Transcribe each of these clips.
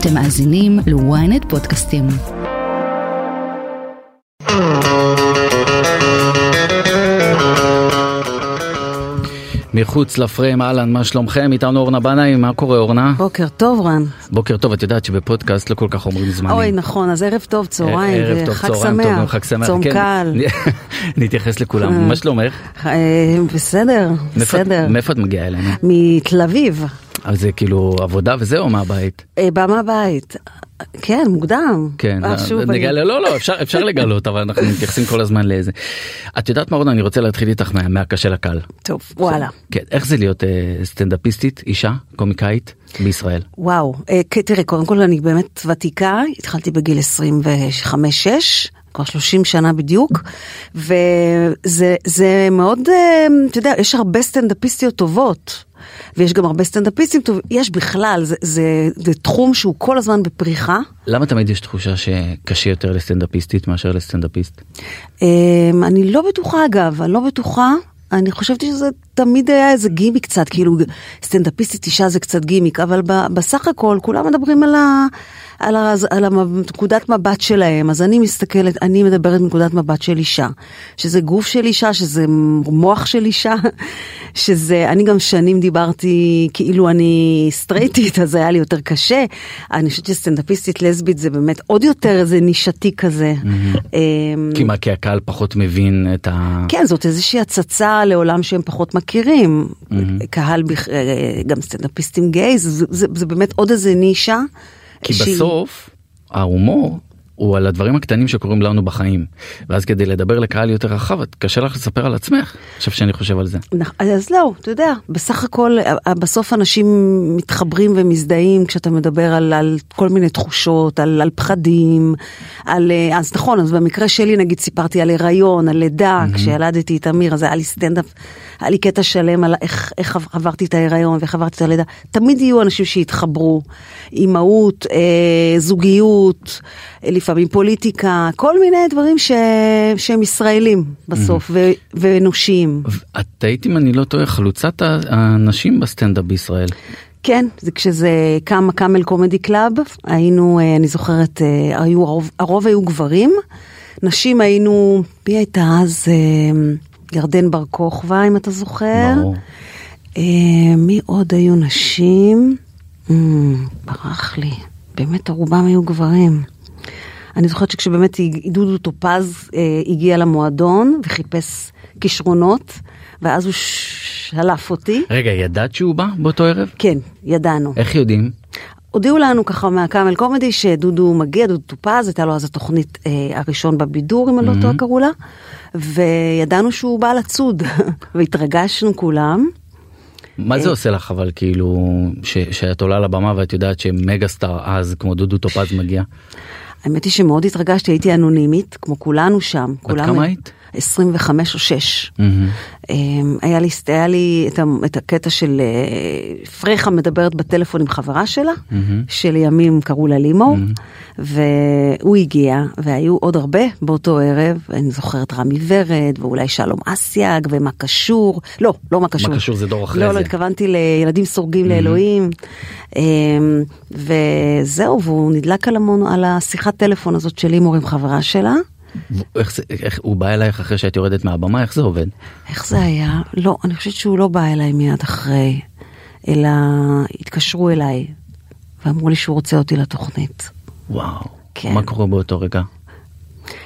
אתם מאזינים ל-ynet פודקאסטים. מחוץ לפריים, אהלן, מה שלומכם? איתנו אורנה בנאי, מה קורה אורנה? בוקר טוב רן. בוקר טוב, את יודעת שבפודקאסט לא כל כך אומרים זמנים. אוי נכון, אז ערב טוב, צהריים, ערב טוב, וחג צהריים טוב, גם חג שמח. צום כן. קל. נתייחס לכולם, מה שלומך? אה, בסדר, בסדר. מאיפה את מגיעה אלינו? מתל אביב, אז זה כאילו עבודה וזהו מהבית. אה, בא מהבית. כן, מוקדם. כן, אה, נגלה, לא, לא, אפשר, אפשר לגלות, אבל אנחנו מתייחסים כל הזמן לאיזה. את יודעת מה אורנה, אני רוצה להתחיל איתך מה- מהקשה לקל. טוב, וואלה. כן, איך זה להיות אה, סטנדאפיסטית, אישה, קומיקאית, בישראל? וואו, אה, תראה, קודם כל אני באמת ותיקה, התחלתי בגיל 25-6, כבר 30 שנה בדיוק, וזה זה מאוד, אה, אתה יודע, יש הרבה סטנדאפיסטיות טובות. ויש גם הרבה סטנדאפיסטים טובים, יש בכלל, זה, זה, זה תחום שהוא כל הזמן בפריחה. למה תמיד יש תחושה שקשה יותר לסטנדאפיסטית מאשר לסטנדאפיסט? אמ, אני לא בטוחה אגב, אני לא בטוחה. אני חשבתי שזה תמיד היה איזה גימיק קצת, כאילו סטנדאפיסטית אישה זה קצת גימיק, אבל בסך הכל כולם מדברים על, ה, על, ה, על הנקודת מבט שלהם, אז אני מסתכלת, אני מדברת מנקודת מבט של אישה, שזה גוף של אישה, שזה מוח של אישה, שזה, אני גם שנים דיברתי כאילו אני סטרייטית, אז היה לי יותר קשה. אני חושבת שסטנדאפיסטית לסבית זה באמת עוד יותר איזה נישתי כזה. אמ, כי מה, כי הקהל פחות מבין את ה... כן, זאת איזושהי הצצה לעולם שהם פחות מכירים. קהל, בכ- אה, גם סטנדאפיסטים זה, זה באמת עוד איזה נישה. כי שהיא- בסוף ההומור הוא על הדברים הקטנים שקורים לנו בחיים ואז כדי לדבר לקהל יותר רחב קשה לך לספר על עצמך עכשיו שאני חושב על זה. אז לא, אתה יודע, בסך הכל, אה, בסוף אנשים מתחברים ומזדהים כשאתה מדבר על, על כל מיני תחושות, על, על פחדים, על, אה, אז נכון, אז במקרה שלי נגיד סיפרתי על הריון, על לידה, כשילדתי את אמיר, אז היה לי סטנדאפ, היה לי קטע שלם על איך, איך עברתי את ההיריון ואיך עברתי את הלידה. תמיד יהיו אנשים שיתחברו, אימהות, אה, זוגיות, אה, לפעמים פוליטיקה, כל מיני דברים ש, שהם ישראלים בסוף, ו, ואנושיים. את היית אם אני לא טועה חלוצת הנשים בסטנדאפ בישראל. כן, זה כשזה קם ה Camel Comedy Club, היינו, אה, אני זוכרת, אה, היו, הרוב, הרוב היו גברים, נשים היינו, מי הייתה אז? אה, ירדן בר כוכבא, אם אתה זוכר. ברור. מי עוד היו נשים? ברח לי, באמת רובם היו גברים. אני זוכרת שכשבאמת דודו טופז אה, הגיע למועדון וחיפש כישרונות, ואז הוא שלף אותי. רגע ידעת שהוא בא באותו ערב? כן, ידענו. איך יודעים? הודיעו לנו ככה מהקאמל קומדי שדודו מגיע, דודו טופז, הייתה לו אז התוכנית אה, הראשון בבידור, אם אני לא טועה קראו לה, וידענו שהוא בא לצוד, והתרגשנו כולם. מה אה. זה עושה לך אבל כאילו ש- שאת עולה לבמה ואת יודעת שמגה סטאר אז כמו דודו טופז מגיע. האמת היא שמאוד התרגשתי, הייתי אנונימית, כמו כולנו שם. בת כמה היית? 25 או 6. מהמם. היה לי, היה לי את, את הקטע של אה, פרחה מדברת בטלפון עם חברה שלה, שלימים קראו לה לימור, והוא הגיע, והיו עוד הרבה באותו ערב, אני זוכרת רמי ורד, ואולי שלום אסיאג, ומה קשור, לא, לא מה קשור. מה קשור זה דור אחרי לא, זה. לא, התכוונתי לילדים סורגים לאלוהים, אמ, וזהו, והוא נדלק על, המון, על השיחת טלפון הזאת של לימור עם חברה שלה. איך זה, איך, הוא בא אלייך אחרי שאת יורדת מהבמה איך זה עובד? איך זה היה? לא, אני חושבת שהוא לא בא אליי מיד אחרי, אלא התקשרו אליי ואמרו לי שהוא רוצה אותי לתוכנית. וואו. כן. מה קורה באותו רגע?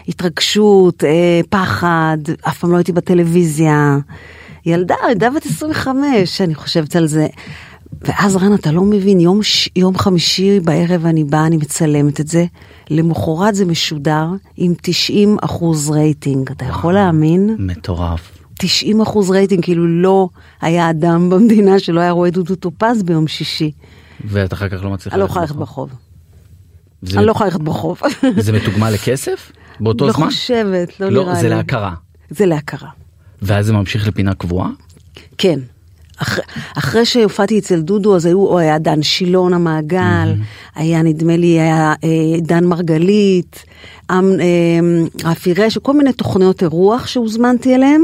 התרגשות, אה, פחד, אף פעם לא הייתי בטלוויזיה. ילדה, ילדה בת 25, אני חושבת על זה. ואז רן, אתה לא מבין, יום, ש... יום חמישי בערב אני באה, אני מצלמת את זה, למחרת זה משודר עם 90 אחוז רייטינג. אתה יכול להאמין? מטורף. 90 אחוז רייטינג, כאילו לא היה אדם במדינה שלא היה רואה דודו טופז ביום שישי. ואת אחר כך לא מצליחה לא ללכת ברחוב. ברחוב. זה, אני לא יכולה ללכת ברחוב. זה מתוגמל בכסף? באותו לא זמן? חושבת, לא לא, נראה לי. זה להכרה. זה להכרה. ואז זה ממשיך לפינה קבועה? כן. אח, אחרי שהופעתי אצל דודו אז היו, או היה דן שילון המעגל, היה נדמה לי, היה אה, דן מרגלית, אמ, אה, רפי רש, כל מיני תוכניות אירוח שהוזמנתי אליהם.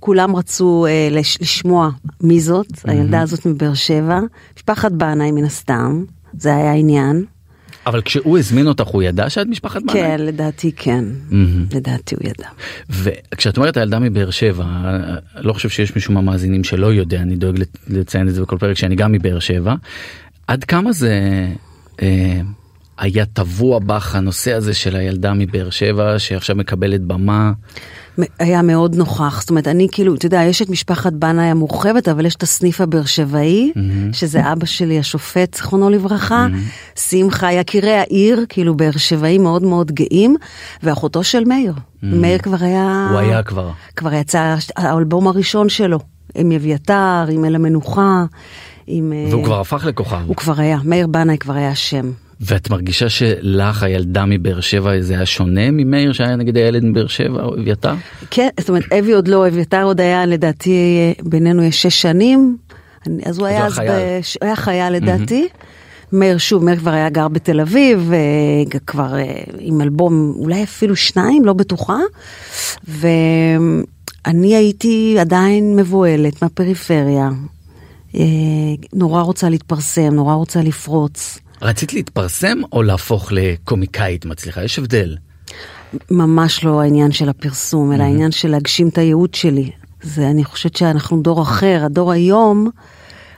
כולם רצו אה, לש, לשמוע מי זאת, הילדה הזאת מבאר שבע, משפחת בנאי מן הסתם, זה היה העניין. אבל כשהוא הזמין אותך הוא ידע שאת משפחת בנאי? כן, לדעתי כן. לדעתי הוא ידע. וכשאת אומרת הילדה מבאר שבע, לא חושב שיש מישהו מהמאזינים שלא יודע, אני דואג לציין את זה בכל פרק שאני גם מבאר שבע. עד כמה זה אה, היה טבוע בך הנושא הזה של הילדה מבאר שבע שעכשיו מקבלת במה? היה מאוד נוכח, זאת אומרת, אני כאילו, אתה יודע, יש את משפחת בנאי המורחבת, אבל יש את הסניף הבאר שבעי, שזה אבא שלי השופט, זיכרונו לברכה, שמחה, יקירי העיר, כאילו באר שבעי מאוד מאוד גאים, ואחותו של מאיר. מאיר כבר היה... הוא היה כבר. כבר יצא האלבום הראשון שלו, עם אביתר, עם אל המנוחה, עם... אה, והוא כבר הפך לכוכב. הוא כבר היה, מאיר בנאי כבר היה שם. ואת מרגישה שלך הילדה מבאר שבע זה היה שונה ממאיר שהיה נגיד הילד מבאר שבע או אביתר? כן, זאת אומרת, אבי עוד לא, אביתר עוד היה, לדעתי, בינינו יש שש שנים, אני- אז הוא היה אז. בש- היה חייל לדעתי. מאיר שוב, מאיר כבר היה גר בתל אביב, אה, כבר אה, עם אלבום, אולי אפילו שניים, לא בטוחה. ואני הייתי עדיין מבוהלת מהפריפריה. אה, נורא רוצה להתפרסם, נורא רוצה לפרוץ. רצית להתפרסם או להפוך לקומיקאית מצליחה? יש הבדל. ממש לא העניין של הפרסום, אלא העניין של להגשים את הייעוד שלי. זה, אני חושבת שאנחנו דור אחר, הדור היום,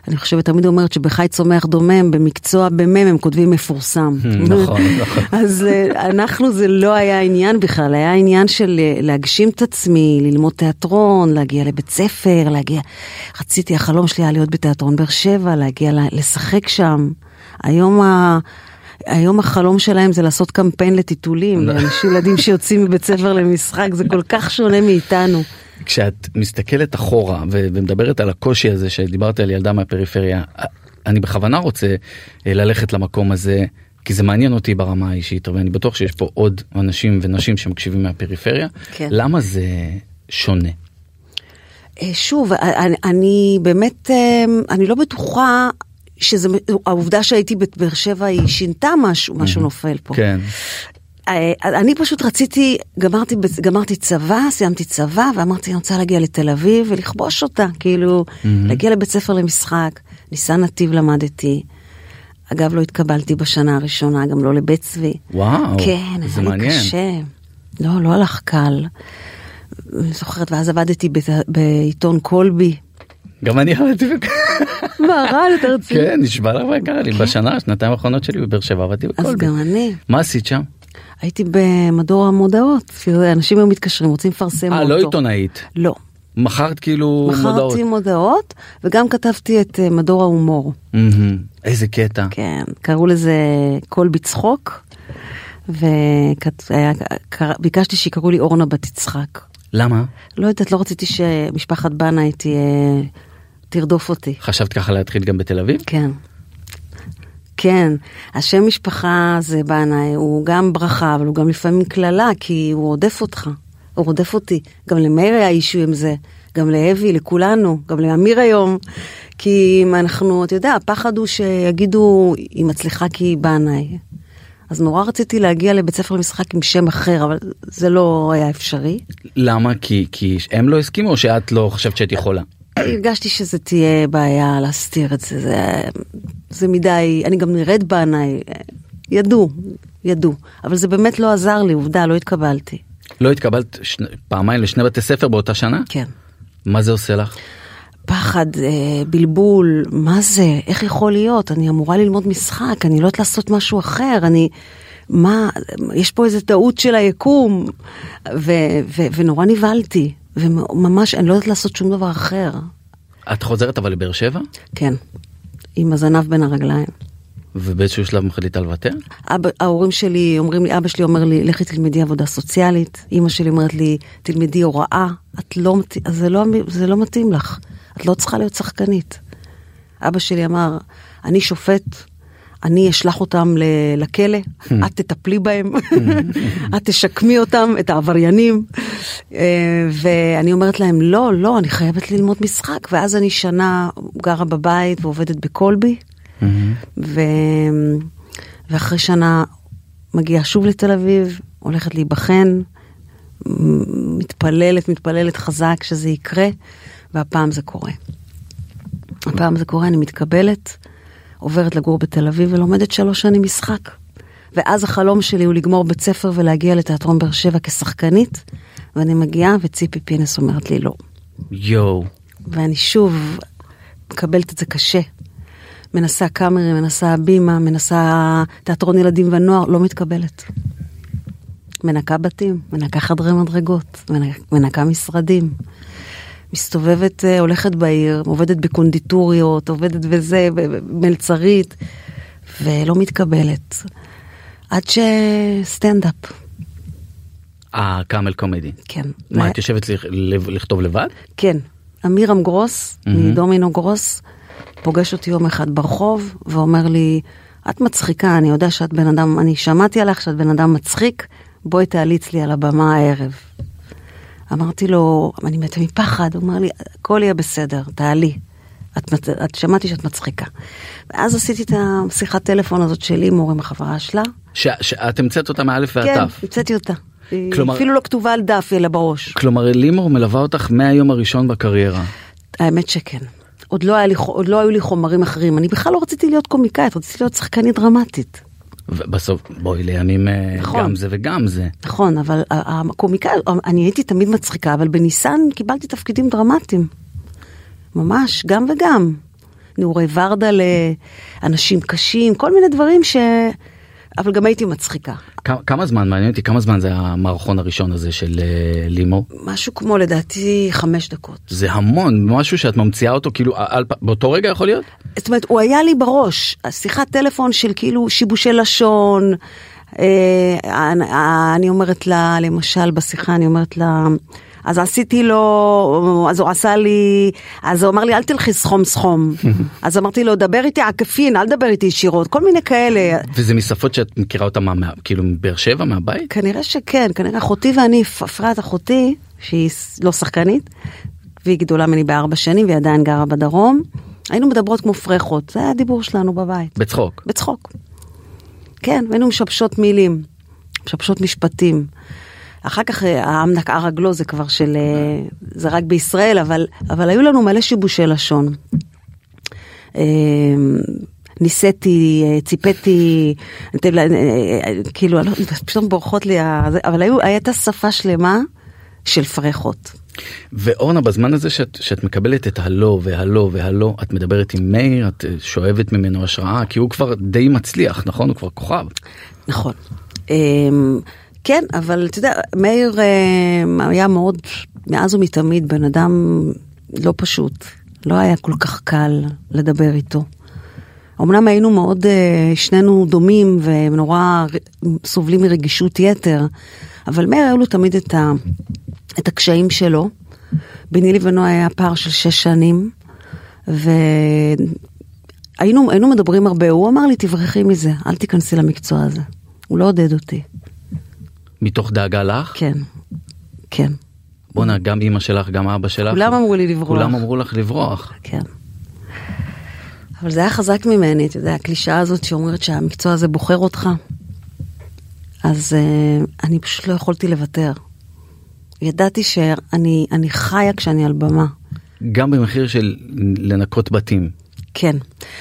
אני חושבת, תמיד אומרת שבחי צומח דומם, במקצוע במם הם כותבים מפורסם. נכון, נכון. אז אה, אנחנו זה לא היה העניין בכלל, היה עניין של אה, להגשים את עצמי, ללמוד תיאטרון, להגיע לבית ספר, להגיע... רציתי, החלום שלי היה להיות בתיאטרון באר שבע, להגיע לשחק שם. היום ה... היום החלום שלהם זה לעשות קמפיין לטיטולים, לאנשים ילדים שיוצאים מבית ספר למשחק, זה כל כך שונה מאיתנו. כשאת מסתכלת אחורה ומדברת על הקושי הזה שדיברת על ילדה מהפריפריה, אני בכוונה רוצה אה, ללכת למקום הזה. כי זה מעניין אותי ברמה האישית ואני בטוח שיש פה עוד אנשים ונשים שמקשיבים מהפריפריה. כן. למה זה שונה? אה, שוב, אני, אני באמת, אה, אני לא בטוחה שזה, העובדה שהייתי בבאר שבע היא שינתה משהו, משהו נופל פה. כן. אה, אני פשוט רציתי, גמרתי, גמרתי צבא, סיימתי צבא, ואמרתי, אני רוצה להגיע לתל אביב ולכבוש אותה, כאילו, להגיע לבית ספר למשחק, ניסן נתיב למדתי. אגב, לא התקבלתי בשנה הראשונה, גם לא לבית צבי. וואו, כן, זה היה לי מעניין. קשה. לא, לא הלך קל. אני זוכרת, ואז עבדתי בעיתון קולבי. גם אני עבדתי בכ... מה, רע, אתה רציני? כן, נשבע לך ויקרה לי. בשנה, שנתיים האחרונות שלי בבאר שבע עבדתי אז בכל גם אני. מה עשית שם? הייתי במדור המודעות. אנשים היו מתקשרים, רוצים לפרסם אה, אותו. לא עיתונאית. לא. מכרת כאילו מודעות. מכרתי מודעות, וגם כתבתי את אה, מדור ההומור. איזה קטע. כן, קראו לזה קול בצחוק, וביקשתי שיקראו לי אורנה בת יצחק. למה? לא יודעת, לא רציתי שמשפחת בנאי תהיה, תרדוף אותי. חשבת ככה להתחיל גם בתל אביב? כן. כן, השם משפחה זה בנאי, הוא גם ברכה, אבל הוא גם לפעמים קללה, כי הוא רודף אותך. הוא רודף אותי. גם למאיר היה אישו עם זה, גם לאבי, לכולנו, גם לאמיר היום. כי אם אנחנו, אתה יודע, הפחד הוא שיגידו, היא מצליחה כי היא בנאי. אז נורא רציתי להגיע לבית ספר למשחק עם שם אחר, אבל זה לא היה אפשרי. למה? כי, כי הם לא הסכימו או שאת לא חשבת שאת יכולה? הרגשתי שזה תהיה בעיה להסתיר את זה, זה, זה מדי, אני גם נראית בעיניי, ידעו, ידעו, אבל זה באמת לא עזר לי, עובדה, לא התקבלתי. לא התקבלת שני, פעמיים לשני בתי ספר באותה שנה? כן. מה זה עושה לך? פחד, אה, בלבול, מה זה, איך יכול להיות, אני אמורה ללמוד משחק, אני לא יודעת לעשות משהו אחר, אני, מה, יש פה איזה טעות של היקום, ו, ו, ונורא נבהלתי, וממש, אני לא יודעת לעשות שום דבר אחר. את חוזרת אבל לבאר שבע? כן, עם הזנב בין הרגליים. ובאיזשהו שלב מחליטה לוותר? אבא, ההורים שלי אומרים לי, אבא שלי אומר לי, לכי תלמדי עבודה סוציאלית, אימא שלי אומרת לי, תלמדי הוראה, את לא, זה לא, זה לא מתאים לך, את לא צריכה להיות שחקנית. אבא שלי אמר, אני שופט, אני אשלח אותם לכלא, את תטפלי בהם, את תשקמי אותם, את העבריינים. אה, ואני אומרת להם, לא, לא, אני חייבת ללמוד משחק, ואז אני שנה גרה בבית ועובדת בקולבי. ו... ואחרי שנה מגיעה שוב לתל אביב, הולכת להיבחן, מתפללת, מתפללת חזק שזה יקרה, והפעם זה קורה. הפעם זה קורה, אני מתקבלת, עוברת לגור בתל אביב ולומדת שלוש שנים משחק. ואז החלום שלי הוא לגמור בית ספר ולהגיע לתיאטרון באר שבע כשחקנית, ואני מגיעה וציפי פינס אומרת לי לא. יואו. ואני שוב מקבלת את זה קשה. מנסה קאמרי, מנסה בימה, מנסה תיאטרון ילדים ונוער, לא מתקבלת. מנקה בתים, מנקה חדרי מדרגות, מנקה משרדים. מסתובבת, אה, הולכת בעיר, עובדת בקונדיטוריות, עובדת בזה, במלצרית, ולא מתקבלת. עד שסטנדאפ. אה, קאמל קומדי. כן. מה, את יושבת לכתוב לבד? כן. אמירם גרוס, מדומינו גרוס, פוגש אותי יום אחד ברחוב, ואומר לי, את מצחיקה, אני יודע שאת בן אדם, אני שמעתי עליך שאת בן אדם מצחיק, בואי תעליץ לי על הבמה הערב. אמרתי לו, אני מתה מפחד, הוא אמר לי, הכל יהיה בסדר, תעלי. את, את שמעתי שאת מצחיקה. ואז עשיתי את השיחת טלפון הזאת של לימור עם החברה שלה. שאת המצאת אותה מאלף ועד תף. כן, המצאתי אותה. כלומר, אפילו לא כתובה על דף אלא בראש. כלומר לימור מלווה אותך מהיום הראשון בקריירה. האמת שכן. עוד לא, לי, עוד לא היו לי חומרים אחרים, אני בכלל לא רציתי להיות קומיקאית, רציתי להיות שחקנית דרמטית. ובסוף בואי לימים נכון, גם זה וגם זה. נכון, אבל הקומיקאי, אני הייתי תמיד מצחיקה, אבל בניסן קיבלתי תפקידים דרמטיים. ממש, גם וגם. נעורי ורדה לאנשים קשים, כל מיני דברים ש... אבל גם הייתי מצחיקה. כמה, זמן, מעניין אותי, כמה זמן זה המערכון הראשון הזה של uh, לימו? משהו כמו לדעתי חמש דקות. זה המון, משהו שאת ממציאה אותו כאילו על, באותו רגע יכול להיות? זאת אומרת, הוא היה לי בראש, שיחת טלפון של כאילו שיבושי לשון. אה, אני אומרת לה, למשל בשיחה, אני אומרת לה, אז עשיתי לו, אז הוא עשה לי, אז הוא אמר לי אל תלכי סכום סכום. אז אמרתי לו דבר איתי עקפין, אל תדבר איתי ישירות, כל מיני כאלה. וזה משפות שאת מכירה אותם מה, כאילו מבאר שבע, מהבית? כנראה שכן, כנראה אחותי ואני, אפרת אחותי, שהיא לא שחקנית, והיא גדולה ממני בארבע שנים והיא עדיין גרה בדרום, היינו מדברות כמו פרחות, זה היה הדיבור שלנו בבית. בצחוק? בצחוק. כן, והיינו משבשות מילים, משבשות משפטים. אחר כך אה, העם נקעה רגלו זה כבר של, אה, זה רק בישראל, אבל, אבל היו לנו מלא שיבושי לשון. אה, ניסיתי, ציפיתי, כאילו, לא, פתאום בורחות לי, אבל היו, הייתה שפה שלמה של פרחות. ואורנה בזמן הזה שאת, שאת מקבלת את הלא והלא והלא את מדברת עם מאיר את שואבת ממנו השראה כי הוא כבר די מצליח נכון הוא כבר כוכב. נכון. כן, אבל אתה יודע, מאיר אה, היה מאוד, מאז ומתמיד, בן אדם לא פשוט. לא היה כל כך קל לדבר איתו. אמנם היינו מאוד, אה, שנינו דומים ונורא סובלים מרגישות יתר, אבל מאיר היו לו תמיד את, ה, את הקשיים שלו. ביני לבינו היה פער של שש שנים, והיינו מדברים הרבה, הוא אמר לי, תברחי מזה, אל תיכנסי למקצוע הזה. הוא לא עודד אותי. מתוך דאגה לך? כן, כן. בואנה, גם אימא שלך, גם אבא שלך. כולם אמרו לי לברוח. כולם אמרו לך לברוח. כן. אבל זה היה חזק ממני, אתה יודע, הקלישאה הזאת שאומרת שהמקצוע הזה בוחר אותך. אז uh, אני פשוט לא יכולתי לוותר. ידעתי שאני חיה כשאני על במה. גם במחיר של לנקות בתים. כן.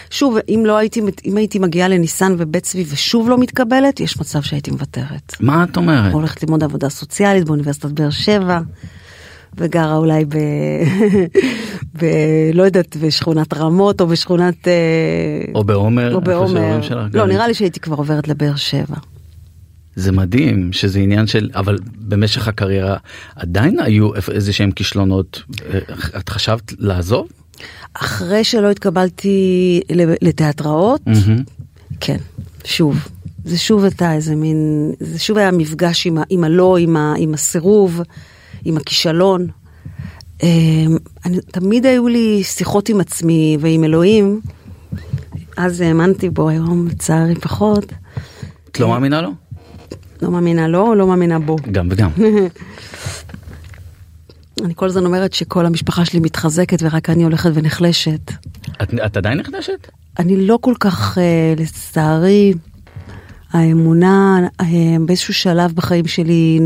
שוב, אם לא הייתי, אם הייתי מגיעה לניסן ובית צבי ושוב לא מתקבלת, יש מצב שהייתי מוותרת. מה את אומרת? הולכת ללמוד עבודה סוציאלית באוניברסיטת באר שבע, וגרה אולי ב... ב... לא יודעת, בשכונת רמות או בשכונת... אה, או בעומר. או בעומר. לא, נראה לי שהייתי כבר עוברת לבאר שבע. זה מדהים שזה עניין של אבל במשך הקריירה עדיין היו איזה שהם כישלונות את חשבת לעזוב? אחרי שלא התקבלתי לתיאטראות, mm-hmm. כן, שוב. זה שוב הייתה איזה מין, זה שוב היה מפגש עם, עם הלא, עם, ה, עם הסירוב, עם הכישלון. אמ, אני, תמיד היו לי שיחות עם עצמי ועם אלוהים, אז האמנתי בו, היום לצערי פחות. את לא מאמינה לו? לא מאמינה לו, לא מאמינה בו. גם וגם. אני כל הזמן אומרת שכל המשפחה שלי מתחזקת ורק אני הולכת ונחלשת. את, את עדיין נחלשת? אני לא כל כך, אה, לצערי, האמונה אה, באיזשהו שלב בחיים שלי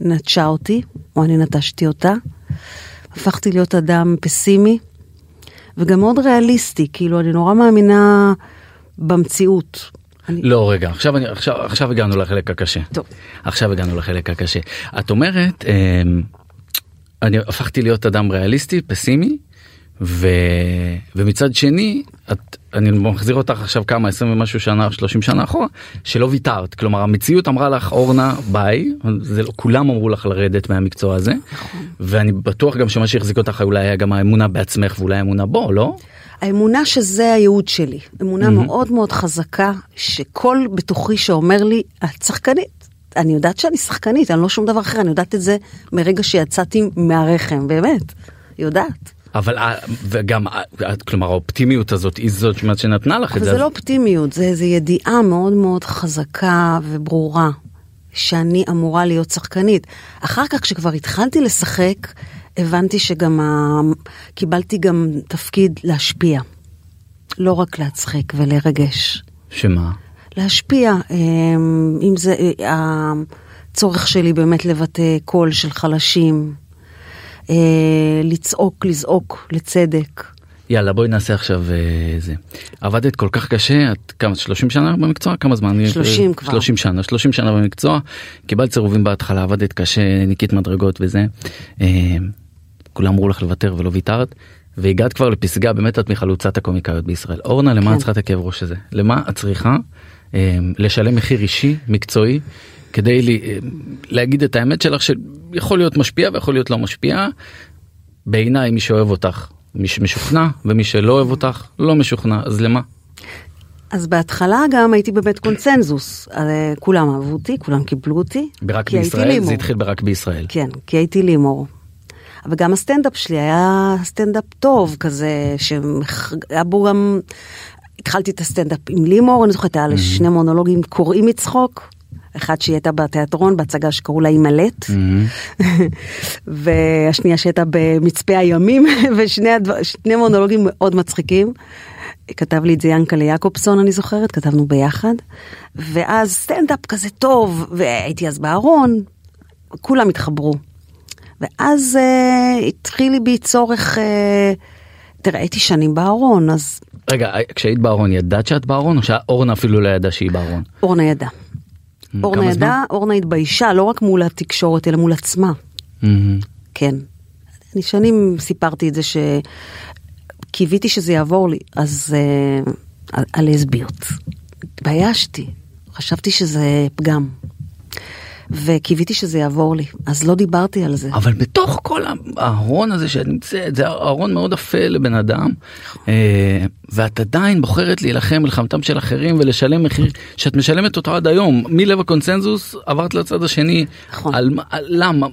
נטשה אותי, או אני נטשתי אותה. הפכתי להיות אדם פסימי, וגם מאוד ריאליסטי, כאילו אני נורא מאמינה במציאות. אני- לא רגע עכשיו אני עכשיו עכשיו הגענו לחלק הקשה. טוב. עכשיו הגענו לחלק הקשה. את אומרת אמ, אני הפכתי להיות אדם ריאליסטי פסימי ו... ומצד שני את אני מחזיר אותך עכשיו כמה 20 ומשהו שנה 30 שנה אחורה שלא ויתרת. כלומר המציאות אמרה לך אורנה ביי. זה לא כולם אמרו לך לרדת מהמקצוע הזה. ואני בטוח גם שמה שהחזיק אותך אולי היה גם האמונה בעצמך ואולי האמונה בו לא. האמונה שזה הייעוד שלי, אמונה מאוד מאוד חזקה, שקול בתוכי שאומר לי, את שחקנית. אני יודעת שאני שחקנית, אני לא שום דבר אחר, אני יודעת את זה מרגע שיצאתי מהרחם, באמת, יודעת. אבל ה- וגם ה- כלומר האופטימיות הזאת היא זאת שנתנה לך את אבל זה. זה לא אופטימיות, זה איזו ידיעה מאוד מאוד חזקה וברורה, שאני אמורה להיות שחקנית. אחר כך, כשכבר התחלתי לשחק, הבנתי שגם ה... קיבלתי גם תפקיד להשפיע. לא רק להצחיק ולרגש. שמה? להשפיע, אמ, אם זה אה, הצורך שלי באמת לבטא קול של חלשים, אה, לצעוק, לזעוק לצדק. יאללה בואי נעשה עכשיו אה, זה. עבדת כל כך קשה את כמה 30 שנה במקצוע כמה זמן? אני- 30 כבר. 30 שנה 30 שנה במקצוע קיבלת סירובים בהתחלה עבדת קשה ניקית מדרגות וזה. כולם אמרו לך לוותר ולא ויתרת. והגעת כבר לפסגה באמת את מחלוצת הקומיקאיות בישראל. אורנה למה כן. את צריכה את הכאב ראש הזה? למה את צריכה לשלם מחיר אישי מקצועי כדי לי, אה, להגיד את האמת שלך שיכול להיות משפיע ויכול להיות לא משפיע. בעיניי מי שאוהב אותך מי שמשוכנע ומי שלא אוהב אותך לא משוכנע אז למה? אז בהתחלה גם הייתי בבית קונצנזוס, אה, כולם אהבו אותי, כולם קיבלו אותי. ברק בישראל. זה התחיל ברק בישראל. כן, כי הייתי לימור. אבל גם הסטנדאפ שלי היה סטנדאפ טוב כזה, שהיה בו גם... התחלתי את הסטנדאפ עם לימור, אני זוכרת, היה לה שני מונולוגים קוראים מצחוק. אחד שהיא הייתה בתיאטרון, בהצגה שקראו לה אימלט, והשנייה שהייתה במצפה הימים, ושני הדבר, מונולוגים מאוד מצחיקים. כתב לי את זה ינקלה יעקובסון, אני זוכרת, כתבנו ביחד. ואז סטנדאפ כזה טוב, והייתי אז בארון, כולם התחברו. ואז uh, התחיל לי בי צורך, uh, תראה, הייתי שנים בארון, אז רגע כשהיית בארון ידעת שאת בארון או שאורנה אפילו לא ידעה שהיא בארון? אורנה ידעה. אורנה כמה זמן? ידעה, אורנה התביישה, לא רק מול התקשורת, אלא מול עצמה. כן. אני שנים סיפרתי את זה שקיוויתי שזה יעבור לי, אז uh, על- הלסביות. התביישתי, חשבתי שזה פגם. וקיוויתי שזה יעבור לי, אז לא דיברתי על זה. אבל בתוך כל הארון הזה שאת נמצאת זה ארון מאוד אפל לבן אדם אה, ואת עדיין בוחרת להילחם מלחמתם של אחרים ולשלם מחיר שאת משלמת אותו עד היום. מלב הקונצנזוס עברת לצד השני. נכון. על על- למה?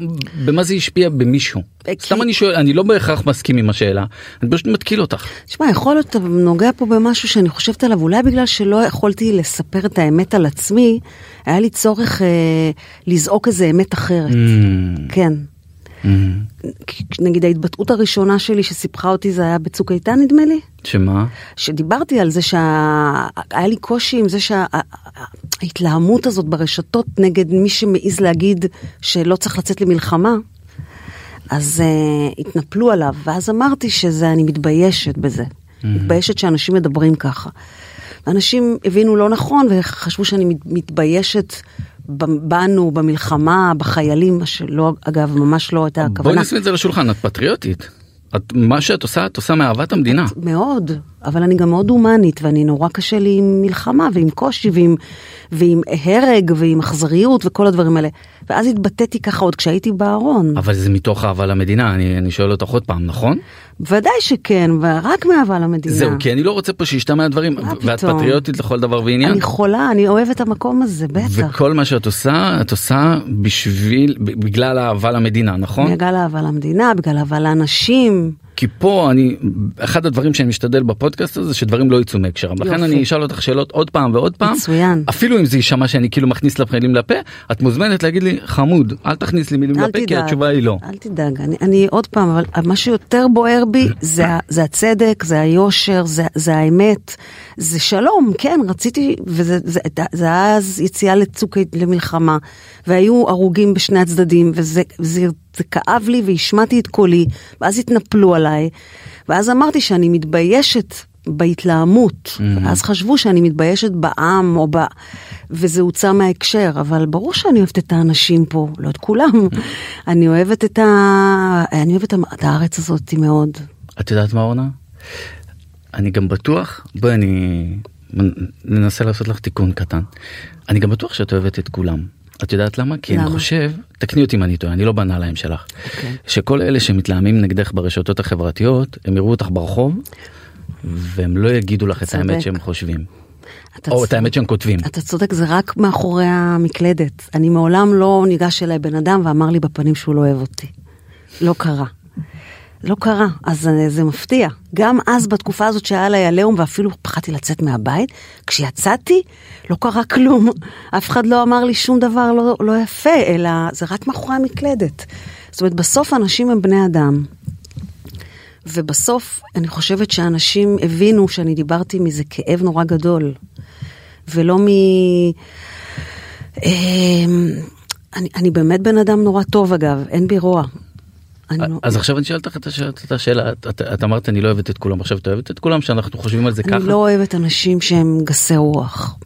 במה זה השפיע? במישהו. כי- סתם אני שואל אני לא בהכרח מסכים עם השאלה אני פשוט מתקיל אותך. תשמע, יכול להיות, אתה נוגע פה במשהו שאני חושבת עליו, אולי בגלל שלא יכולתי לספר את האמת על עצמי, היה לי צורך אה, לזעוק איזה אמת אחרת. כן. נגיד ההתבטאות הראשונה שלי שסיפחה אותי זה היה בצוק איתן נדמה לי, שמה שדיברתי על זה שהיה לי קושי עם זה שההתלהמות הזאת ברשתות נגד מי שמעז להגיד שלא צריך לצאת למלחמה, אז uh, התנפלו עליו, ואז אמרתי שזה, אני מתביישת בזה. מתביישת שאנשים מדברים ככה. אנשים הבינו לא נכון וחשבו שאני מת- מתביישת בנו, במלחמה, בחיילים, שלא, אגב, ממש לא הייתה בואי הכוונה. נשים את זה לשולחן את פטריוטית. את, מה שאת עושה את עושה מאהבת המדינה. מאוד, אבל אני גם מאוד הומנית, ואני נורא קשה לי עם מלחמה ועם קושי ועם, ועם הרג ועם אכזריות וכל הדברים האלה. ואז התבטאתי ככה עוד כשהייתי בארון. אבל זה מתוך אהבה למדינה אני, אני שואל אותך עוד פעם נכון? ודאי שכן, ורק מאהבה למדינה. זהו כי אני לא רוצה פה שישתמע דברים מה ואת פתאום? פטריוטית לכל דבר ועניין. אני חולה, אני אוהבת את המקום הזה, בטח. וכל מה שאת עושה את עושה בשביל בגלל אהבה למדינה נכון? בגלל אהבה למדינה, בגלל אהבה לאנשים. כי פה אני אחד הדברים שאני משתדל בפודקאסט הזה שדברים לא יצאו מהקשרם לכן. אני אשאל אותך שאלות עוד פעם ועוד פעם מצוין. אפילו אם זה יישמע שאני כאילו מכניס לך מילים לפה את מוזמנת להגיד לי חמוד אל תכניס לי מילים לפה כי. התשובה היא לא. אל תדאג, אני, אני עוד פעם, אבל מה שיותר בוער בי זה, זה הצדק, זה היושר, זה, זה האמת, זה שלום, כן, רציתי, וזה זה, זה, זה אז יציאה לצוק, למלחמה, והיו הרוגים בשני הצדדים, וזה זה, זה כאב לי והשמעתי את קולי, ואז התנפלו עליי, ואז אמרתי שאני מתביישת בהתלהמות. Mhm. אז חשבו שאני מתביישת בעם, או ב... וזה הוצא מההקשר, אבל ברור שאני אוהבת את האנשים פה, לא את כולם. אני אוהבת את, ה... אני אוהבת את הארץ הזאת מאוד. את יודעת מה אורנה? אני גם בטוח, בואי אני ננסה לעשות לך תיקון קטן. אני גם בטוח שאת אוהבת את כולם. את יודעת למה? כי למה? אני חושב, תקני אותי אם אני טועה, אני לא בנעליים שלך. אוקיי. שכל אלה שמתלהמים נגדך ברשתות החברתיות, הם יראו אותך ברחוב, והם לא יגידו לך את צודק. האמת שהם חושבים. או את צודק. האמת שהם כותבים. אתה צודק, זה רק מאחורי המקלדת. אני מעולם לא ניגש אליי בן אדם ואמר לי בפנים שהוא לא אוהב אותי. לא קרה. לא קרה, אז אה, זה מפתיע. גם אז בתקופה הזאת שהיה לי עליהום ואפילו פחדתי לצאת מהבית, כשיצאתי לא קרה כלום. אף אחד לא אמר לי שום דבר לא, לא יפה, אלא זה רק מאחורי המקלדת. זאת אומרת, בסוף אנשים הם בני אדם. ובסוף אני חושבת שאנשים הבינו שאני דיברתי מזה כאב נורא גדול. ולא מ... אמ, אני, אני באמת בן אדם נורא טוב אגב, אין בי רוע. אני, לא- אז עכשיו אני שואל אותך את השאלה- את אמרת אני לא אוהבת את כולם, עכשיו את אוהבת את כולם, שאנחנו חושבים על זה ככה? אני לא אוהבת אנשים שהם גסי רוח,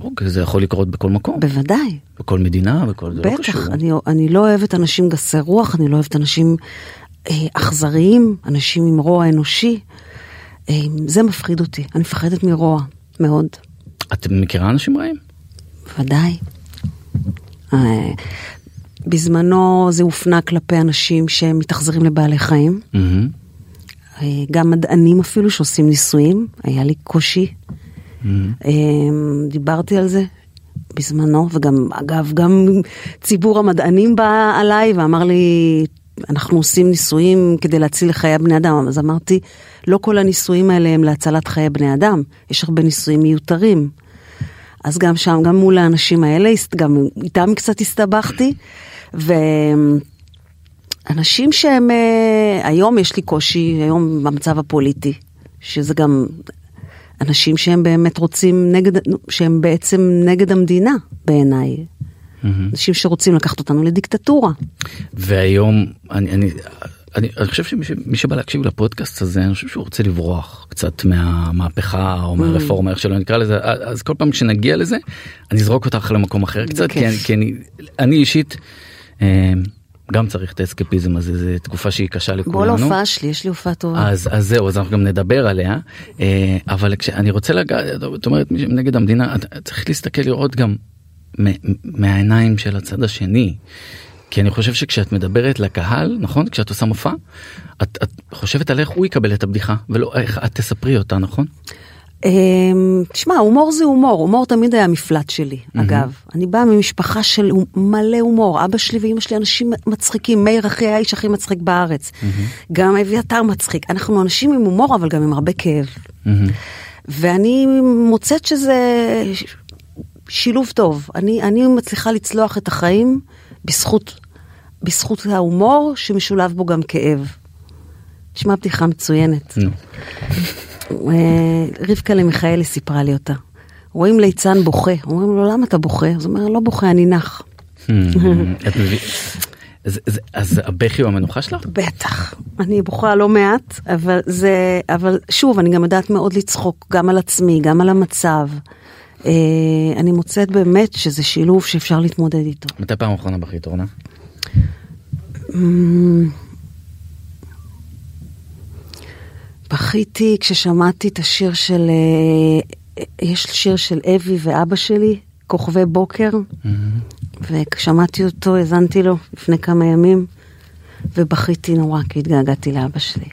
אוקיי, זה יכול לקרות בכל מקום, בוודאי, בכל מדינה, בכל... לא בטח. אני לא אוהבת אנשים גסי רוח, אני לא אוהבת אנשים אה, אכזריים, אנשים עם רוע אנושי. אה, זה מפחיד אותי, אני מפחדת מרוע, מאוד, את מכירה אנשים רעים? בוודאי. בזמנו זה הופנה כלפי אנשים שהם מתאכזרים לבעלי חיים. אה, גם מדענים אפילו שעושים ניסויים, היה לי קושי. אה, דיברתי על זה בזמנו, וגם, אגב, גם ציבור המדענים בא עליי ואמר לי, אנחנו עושים ניסויים כדי להציל חיי בני אדם. אז אמרתי, לא כל הניסויים האלה הם להצלת חיי בני אדם, יש הרבה ניסויים מיותרים. אז גם שם, גם מול האנשים האלה, גם איתם קצת הסתבכתי, ואנשים שהם, אה, היום יש לי קושי, היום במצב הפוליטי, שזה גם אנשים שהם באמת רוצים נגד, שהם בעצם נגד המדינה בעיניי. אנשים שרוצים לקחת אותנו לדיקטטורה. והיום אני אני אני, אני חושב שמי שבא להקשיב לפודקאסט הזה אני חושב שהוא רוצה לברוח קצת מהמהפכה או מהרפורמה איך שלא נקרא לזה אז כל פעם כשנגיע לזה אני אזרוק אותך למקום אחר קצת כי, אני-. כי אני אני אישית גם צריך את האסקפיזם הזה זו תקופה שהיא קשה בוא לכולנו. להופעה שלי, יש לי הופעה טובה. אז, אז זהו, אז אנחנו גם נדבר עליה, אה, אבל כשאני רוצה לגעת, זאת אומרת, מי שנגד המדינה, צריך להסתכל לראות גם מהעיניים של הצד השני. כי אני חושב שכשאת מדברת לקהל, נכון? כשאת עושה מופע, את, את חושבת על איך הוא יקבל את הבדיחה, ולא איך את תספרי אותה, נכון? אמ, תשמע, הומור זה הומור, הומור תמיד היה המפלט שלי, אגב. אני באה ממשפחה של מלא הומור, אבא שלי ואימא שלי אנשים מצחיקים, מאיר אחי היה האיש הכי מצחיק בארץ. גם אביתר מצחיק. אנחנו אנשים עם הומור, אבל גם עם הרבה כאב. ואני מוצאת שזה שילוב טוב. אני, אני מצליחה לצלוח את החיים בזכות, בזכות ההומור שמשולב בו גם כאב. תשמע בדיחה מצוינת. אה, רבקה למיכאלי סיפרה לי אותה. רואים ליצן בוכה, אומרים לו למה אתה בוכה? אז הוא אומר לא בוכה אני נח. מבין- אז- אז- אז הבכי הוא המנוחה שלך? בטח, אני בוכה לא מעט, אבל זה, אבל שוב, אני גם יודעת מאוד לצחוק, גם על עצמי, גם על המצב. אה, אני מוצאת באמת שזה שילוב שאפשר להתמודד איתו. מתי פעם אחרונה בכית אורנה? בכיתי כששמעתי את השיר של, אה, יש שיר של אבי ואבא שלי, כוכבי בוקר, וכששמעתי אותו האזנתי לו לפני כמה ימים, ובכיתי נורא כי התגעגעתי לאבא שלי.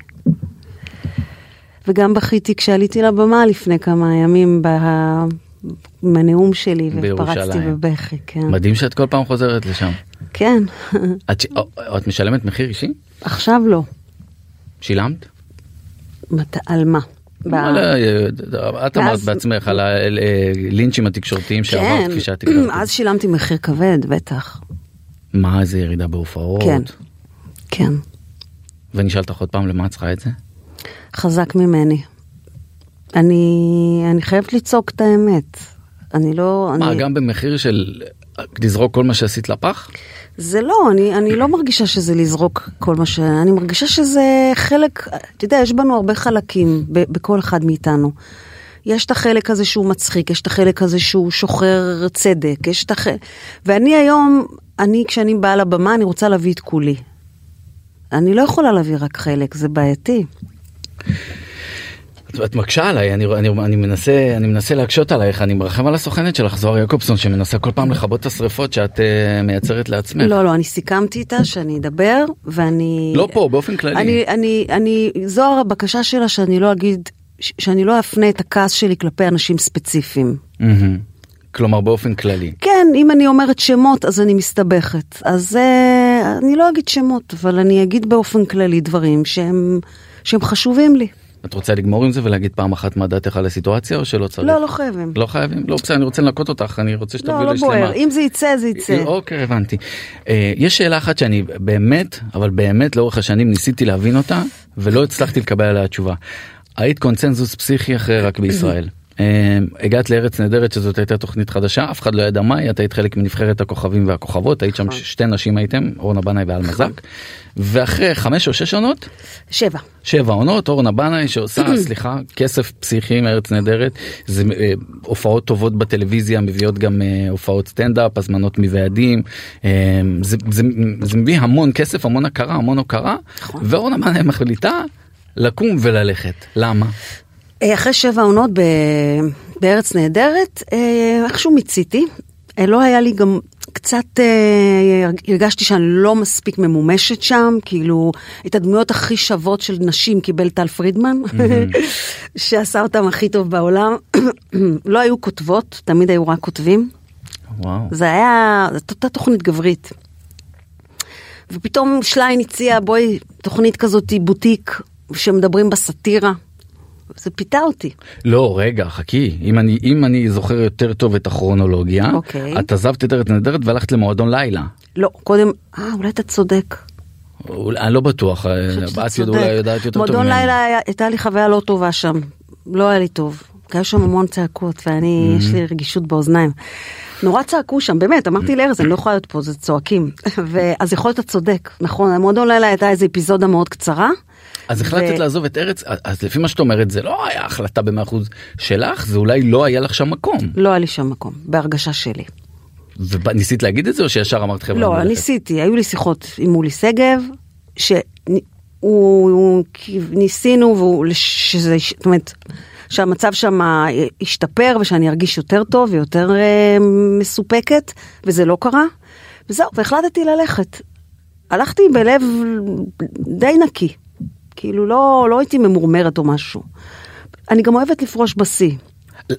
וגם בכיתי כשעליתי לבמה לפני כמה ימים בה- שלי, ופרצתי. בבכי, כן. מדהים שאת כל פעם חוזרת לשם. כן, את, ש- את משלמת מחיר אישי? עכשיו לא. שילמת? על מה? ב- וואלה, אה, את אמרת בעצמך על הלינצ'ים התקשורתיים שעברת כן, כפי שאת הכרת. אז שילמתי מחיר כבד, בטח. מה זה ירידה בהופעות? כן. כן. ואני אשאל אותך עוד פעם למה את צריכה את זה? חזק ממני. אני, אני חייבת לצעוק את האמת. אני לא... מה אני, גם במחיר של לזרוק כל מה שעשית לפח? זה לא, אני, אני לא מרגישה שזה לזרוק כל מה ש... אני מרגישה שזה חלק, אתה יודע, יש בנו הרבה חלקים ב, בכל אחד מאיתנו. יש את החלק הזה שהוא מצחיק, יש את החלק הזה שהוא שוחר צדק, יש את החלק... ואני היום, אני, כשאני באה לבמה, אני רוצה להביא את כולי. אני לא יכולה להביא רק חלק, זה בעייתי. את- מקשה עליי, אני, אני, אני, מנסה, אני מנסה להקשות עלייך, אני מרחם על הסוכנת שלך, זוהר יעקובסון, שמנסה כל פעם לכבות את השריפות שאת uh, מייצרת לעצמך. לא, לא, אני סיכמתי איתה שאני אדבר, ואני... לא פה, באופן כללי. אני, אני, אני, זוהר, הבקשה שלה שאני לא אגיד, שאני לא אפנה את הכעס שלי כלפי אנשים ספציפיים. מהמם. כלומר באופן כללי. כן, אם אני אומרת שמות, אז אני מסתבכת. אז אה, אני לא אגיד שמות, אבל אני אגיד באופן כללי דברים שהם, שהם חשובים לי. את רוצה לגמור עם זה ולהגיד פעם אחת מה דעתך על הסיטואציה או שלא צריך? לא, לא חייבים. לא חייבים? לא בסדר, אני רוצה לנקות אותך, אני רוצה שתביאי לא, לא לשלמה. בוער. אם זה יצא, זה יצא. אוקיי, הבנתי. אה, יש שאלה אחת שאני באמת, אבל באמת לאורך השנים ניסיתי להבין אותה, ולא הצלחתי לקבל עליה תשובה. היית קונצנזוס פסיכי אחרי רק בישראל. אה, הגעת לארץ נהדרת שזאת הייתה תוכנית חדשה אף אחד לא ידע מהי את היית חלק מנבחרת הכוכבים והכוכבות היית שם נכון. שתי נשים הייתם אורנה בנאי ואל מזק ואחרי חמש או שש עונות שבע. שבע עונות אורנה בנאי שעושה סליחה כסף פסיכי מארץ נהדרת זה אה, הופעות טובות בטלוויזיה מביאות גם אה, הופעות סטנדאפ הזמנות מוועדים אה, זה, זה, זה מביא המון כסף המון הכרה המון הוקרה נכון. ואורנה בנאי מחליטה לקום וללכת למה אחרי שבע עונות ב... בארץ נהדרת, אה, איכשהו מיציתי. אה, לא היה לי גם קצת, אה, הרגשתי שאני לא מספיק ממומשת שם, כאילו, את הדמויות הכי שוות של נשים קיבל טל פרידמן, שעשה אותם הכי טוב בעולם. לא היו כותבות, תמיד היו רק כותבים. וואו זה היה, זאת אותה תוכנית גברית. ופתאום שליין הציע, בואי, תוכנית כזאת בוטיק, שמדברים בסאטירה. זה פיתה אותי. לא רגע חכי אם אני אם אני זוכר יותר טוב את הכרונולוגיה אוקיי. את עזבת את ארץ נהדרת והלכת למועדון לילה. לא, קודם, אה, אולי אתה צודק. אולי- אני לא בטוח אה, את אולי. יודעת יותר טוב מועדון. לילה היה- הייתה לי חוויה לא טובה שם. לא היה לי טוב. היו שם המון צעקות, ואני, Mm-hmm. יש לי רגישות באוזניים. נורא צעקו שם, באמת, אמרתי לארז, אני לא יכולה להיות פה, זה צועקים. ואז יכול להיות אתה צודק, נכון, המועדון לילה הייתה איזו אפיזודה מאוד קצרה. אז החלטת ו- לעזוב את ארץ אז לפי מה שאת אומרת זה לא היה החלטה במאה אחוז שלך זה אולי לא היה לך שם מקום לא היה לי שם מקום, בהרגשה שלי. וניסית להגיד את זה או שישר אמרת חבר'ה לא, אני הולכת"? ניסיתי, היו לי שיחות עם מולי שגב, שהוא, ניסינו, והוא, שזה, זאת אומרת, שהמצב שם ישתפר ושאני ארגיש יותר טוב ויותר אה, מסופקת, וזה לא קרה. וזהו, והחלטתי ללכת. הלכתי בלב די נקי, כאילו לא, לא הייתי ממורמרת או משהו. אני גם אוהבת לפרוש בשיא.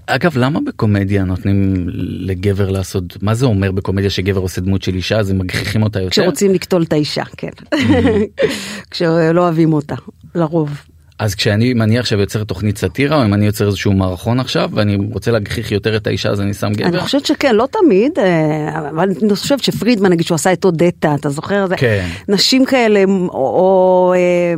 אגב למה בקומדיה נותנים לגבר לעשות מה זה אומר בקומדיה שגבר עושה דמות של אישה אז הם מגחיכים אותה יותר כשרוצים לקטול את האישה, כן. כשלא אוהבים אותה, לרוב. אז כשאני מניח שאני יוצר תוכנית סאטירה או אם אני יוצר איזשהו מערכון עכשיו ואני רוצה להגחיך יותר את האישה אז אני שם גבר. אני חושבת שכן, לא תמיד, אה, אבל אני חושבת שפרידמן, נגיד שהוא עשה את אודטה, אתה זוכר? זה- כן. נשים כאלה, או, או אה,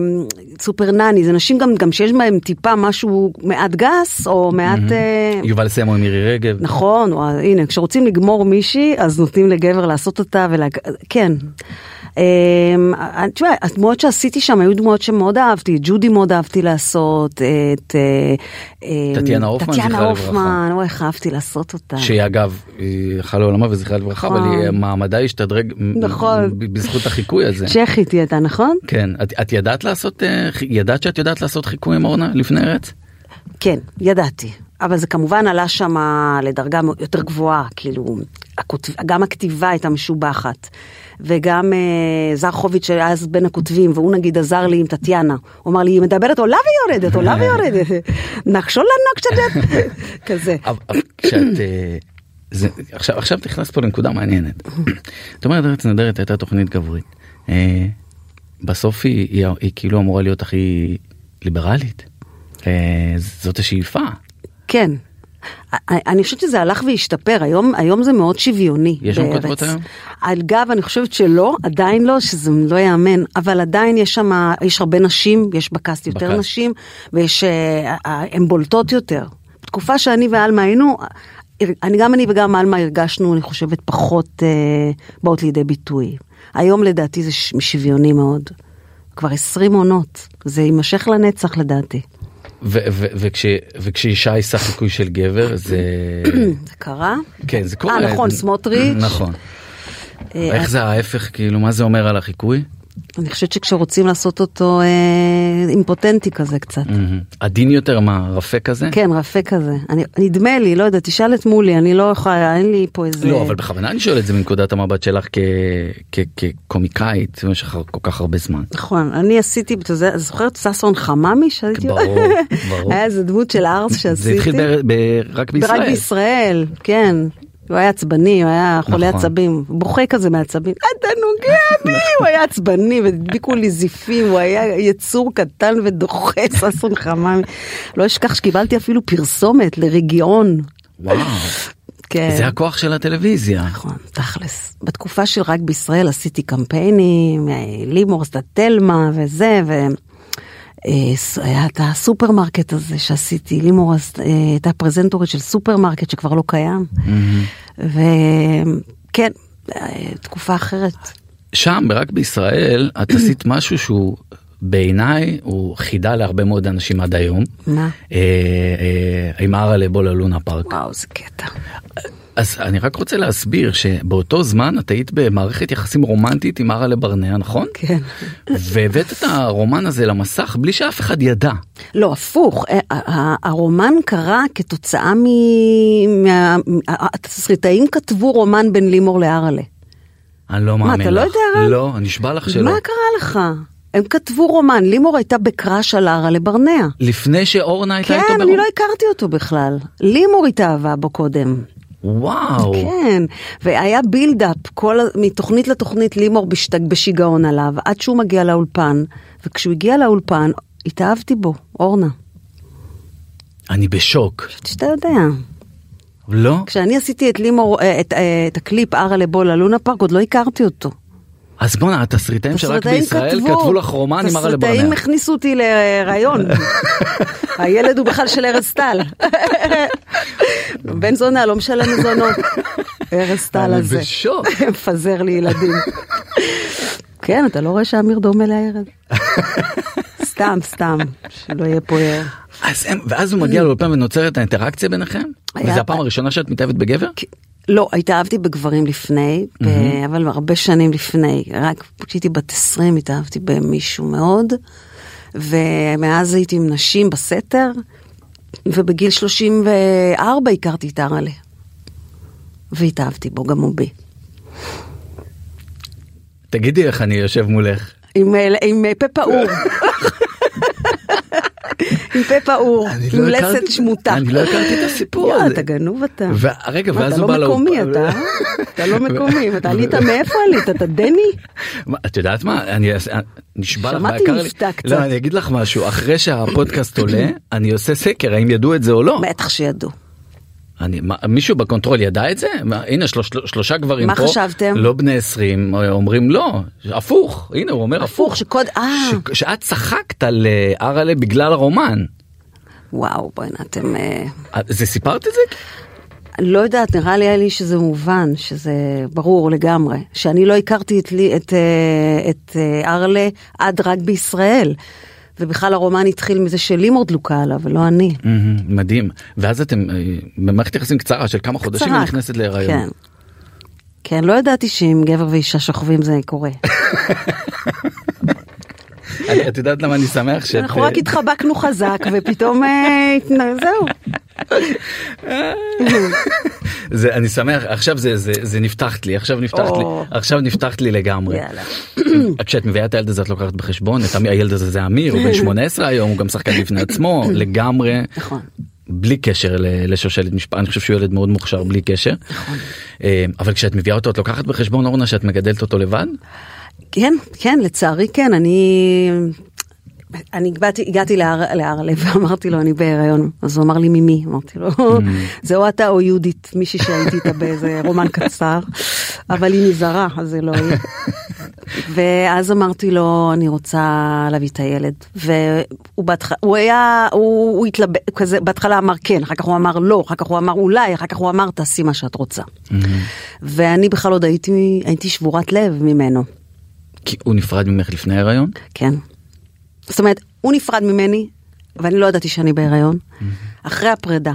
סופרנני, זה נשים גם, גם שיש בהם טיפה משהו מעט גס, או מעט... אה, יובל סמו עם מירי רגב. נכון, או, הנה, כשרוצים לגמור מישהי, אז נותנים לגבר לעשות אותה, ולה... כן. אמ, אה, תשמע, הדמויות שעשיתי שם היו דמויות שמאוד אהבתי, ג'ודי מאוד אהבתי לעשות, את... אה, אמ, טטיאנה הופמן, זכרה טטיאנה. הופמן, אוי, איך אהבתי לעשות אותה. שהיא אגב היא הלכה לעולמה וזכרה לברכה אבל נכון. היא מעמדה השתדרג נכון. בזכות החיקוי הזה. צ'כית היא הייתה, נכון? כן את, ידעת לעשות אה, ידעת שאת יודעת לעשות חיקוי עם אורנה לפני ארץ? כן, ידעתי. אבל זה כמובן עלה שם לדרגה יותר גבוהה, כאילו, הכותב, גם הכתיבה הייתה משובחת. וגם אה, זרחוביץ' שהיה אז בין הכותבים, והוא נגיד עזר לי עם טטיאנה. הוא אמר לי, היא מדברת, עולה ויורדת, עולה ויורדת. נחשול לה נקשת, כזה. כשאת אה, זה, עכשיו עכשיו את נכנסת פה לנקודה מעניינת. את אומרת ארץ נהדרת הייתה תוכנית גברית. אה, בסוף היא, היא, היא כאילו אמורה להיות הכי ליברלית. אה, זאת השאיפה. כן. אני חושבת שזה הלך והשתפר, היום, היום זה מאוד שוויוני. יש שם. כותבות היום? אגב, אני חושבת שלא, עדיין לא, שזה לא ייאמן, אבל עדיין יש שם, יש הרבה נשים, יש בקאסט יותר בקאסט. נשים, ויש, אה, אה, הן בולטות יותר. בתקופה שאני ואלמה היינו, אני גם אני וגם עלמה הרגשנו, אני חושבת, פחות אה, באות לידי ביטוי. היום לדעתי זה שוויוני מאוד. כבר 20 עונות, זה יימשך לנצח לדעתי. וכשאישה יישא חיקוי של גבר זה זה קרה? כן זה קורה אה, נכון, סמוטריץ'. נכון אה, איך זה ההפך כאילו מה זה אומר על החיקוי אני חושבת שכשרוצים לעשות אותו אה, אימפוטנטי כזה קצת. מהמם. עדין יותר מה רפה כזה כן, רפה כזה. אני, נדמה לי, לא יודעת, תשאל את מולי, אני לא יכולה, אין לי פה איזה... לא אבל בכוונה אני שואל את זה מנקודת המבט שלך כ- כ- כקומיקאית במשך כל כך הרבה זמן. נכון, אני עשיתי, אתה יודע, זוכרת ששון חממי? שהייתי... ברור, ברור. היה איזה דמות של ארס שעשיתי. זה התחיל ב- ב- רק בישראל. רק בישראל, כן. הוא היה עצבני, הוא היה חולה נכון. עצבים, בוכה כזה מעצבים, אתה נוגע בי, הוא היה עצבני והדביקו לי זיפים, הוא היה יצור קטן ודוחה, ששון חממי. לא אשכח שקיבלתי אפילו פרסומת לרגיעון. וואו. כן. זה הכוח של הטלוויזיה. נכון, תכלס. בתקופה של רק בישראל עשיתי קמפיינים, אה, לימור עשתה תלמה וזה, והיה את הסופרמרקט הזה שעשיתי, לימור אה, הייתה פרזנטורית של סופרמרקט שכבר לא קיים. וכן, תקופה אחרת. שם רק בישראל את עשית משהו שהוא בעיניי הוא חידה להרבה מאוד אנשים עד היום. מה? אה, אה, עם ארה לבוא ללונה פארק. וואו, זה קטע. אז אני רק רוצה להסביר שבאותו זמן את היית במערכת יחסים רומנטית עם ארה לברנע נכון? כן. והבאת את הרומן הזה למסך בלי שאף אחד ידע. לא, הפוך, הרומן קרה כתוצאה מ... מה- התסריטאים כתבו רומן בין לימור לארלה. אני לא מה, מאמין לך. אתה לא יודע? לא, נשבע לך שלא. מה קרה לך? הם כתבו רומן, לימור הייתה בקראש על ארה לברנע. לפני שאורנה הייתה כן, איתו אני ברומן? לא הכרתי אותו בכלל. לימור התאהבה בו קודם. וואו. כן, והיה build-up, כל, מתוכנית לתוכנית לימור בשת, בשיגעון עליו, עד שהוא מגיע לאולפן, וכשהוא הגיע לאולפן, התאהבתי בו, אורנה. אני בשוק. שאתה יודע. לא? כשאני עשיתי את לימור, אה, את, אה, את הקליפ ארה לבוא ללונה פארק, עוד לא הכרתי אותו. אז בואנה, התסריטאים של רק בישראל כתבו לך רומן עם אראל'ה ברנע. תסריטאים הכניסו אותי להיריון. הילד הוא בכלל של ארז טל. בן זונה לא משלם מזונות. ארז טל אני הזה. בשוק. מפזר לי ילדים. כן, אתה לא רואה שאמיר דומה לארז? סתם, סתם, שלא יהיה פה... אז הם, ואז הוא מגיע לאולפן ונוצרת האינטראקציה ביניכם? וזה הפעם הראשונה שאת מתאהבת בגבר? לא, התאהבתי בגברים לפני, אבל הרבה שנים לפני. רק כשהייתי בת 20 התאהבתי במישהו מאוד, ומאז הייתי עם נשים בסתר, ובגיל 34 הכרתי את ארלה. והתאהבתי בו, גם הוא בי. תגידי איך אני יושב מולך. עם, אה, עם אה, פה פעור. עם פה פעור, עם לא לסת שמוטה. אני לא הכרתי את הסיפור הזה. אתה גנוב אתה. ורגע, מה, ואז אתה הוא לא בא מקומי, לאולפן. אתה? אתה לא מקומי, אתה עלית מאיפה עלית? אתה דני? את יודעת מה אני נשבע לך שמעתי לי- מבטא קצת. לא אני אגיד לך משהו אחרי שהפודקאסט עולה אני עושה סקר האם ידעו את זה או לא. בטח שידעו. אני, מה, מישהו בקונטרול ידע את זה? מה, הנה שלוש, שלושה גברים מה פה, חשבתם? לא בני 20, אומרים לא, הפוך, הנה הוא אומר הפוך, שקוד... אה, ש, שאת צחקת על אה, אראלה בגלל הרומן. וואו, בוא'נה, אתם... אה, אה, זה סיפרת את זה? לא יודעת, נראה לי לי שזה מובן, שזה ברור לגמרי. שאני לא הכרתי את, את, את ארלה עד רק בישראל. ובכלל הרומן התחיל מזה שלימור דלוקה עליו, ולא אני. מדהים. ואז אתם אה, במערכת יחסים קצרה של כמה חודשים. היא נכנסת להיריון. כן. כן, לא ידעתי שאם גבר ואישה שוכבים זה קורה. את יודעת למה אני שמח שאת... אנחנו רק התחבקנו חזק, ופתאום אה, זהו. זה אני שמח עכשיו זה זה זה נפתחת לי עכשיו נפתחת לי. עכשיו נפתחת לי לגמרי. כשאת מביאה את הילד הזה את לוקחת בחשבון את הילד הזה זה אמיר הוא בן 18 היום הוא גם שחקן בפני עצמו לגמרי נכון. בלי קשר לשושלת משפחה אני חושב שהוא ילד מאוד מוכשר בלי קשר. נכון. אה, אבל כשאת מביאה אותו את לוקחת בחשבון אורנה שאת מגדלת אותו לבד? כן, כן, לצערי כן, אני... אני באתי, הגעתי להר- להרלב ואמרתי לו אני בהיריון אז הוא אמר לי ממי אמרתי לו זה או אתה או יהודית מישהי שהייתי איתה באיזה רומן קצר אבל היא נזהרה אז זה לא יהיה. ואז אמרתי לו, אני רוצה להביא את הילד. והוא בהתחלה, הוא היה, הוא, הוא התלבט, כזה, בהתחלה אמר כן, אחר כך הוא אמר לא, אחר כך הוא אמר אולי, אחר כך הוא אמר תעשי מה שאת רוצה. ואני בכלל עוד הייתי, הייתי שבורת לב ממנו, כי הוא נפרד ממך לפני ההיריון? כן. זאת אומרת, הוא נפרד ממני, ואני לא ידעתי שאני בהיריון. אחרי הפרידה,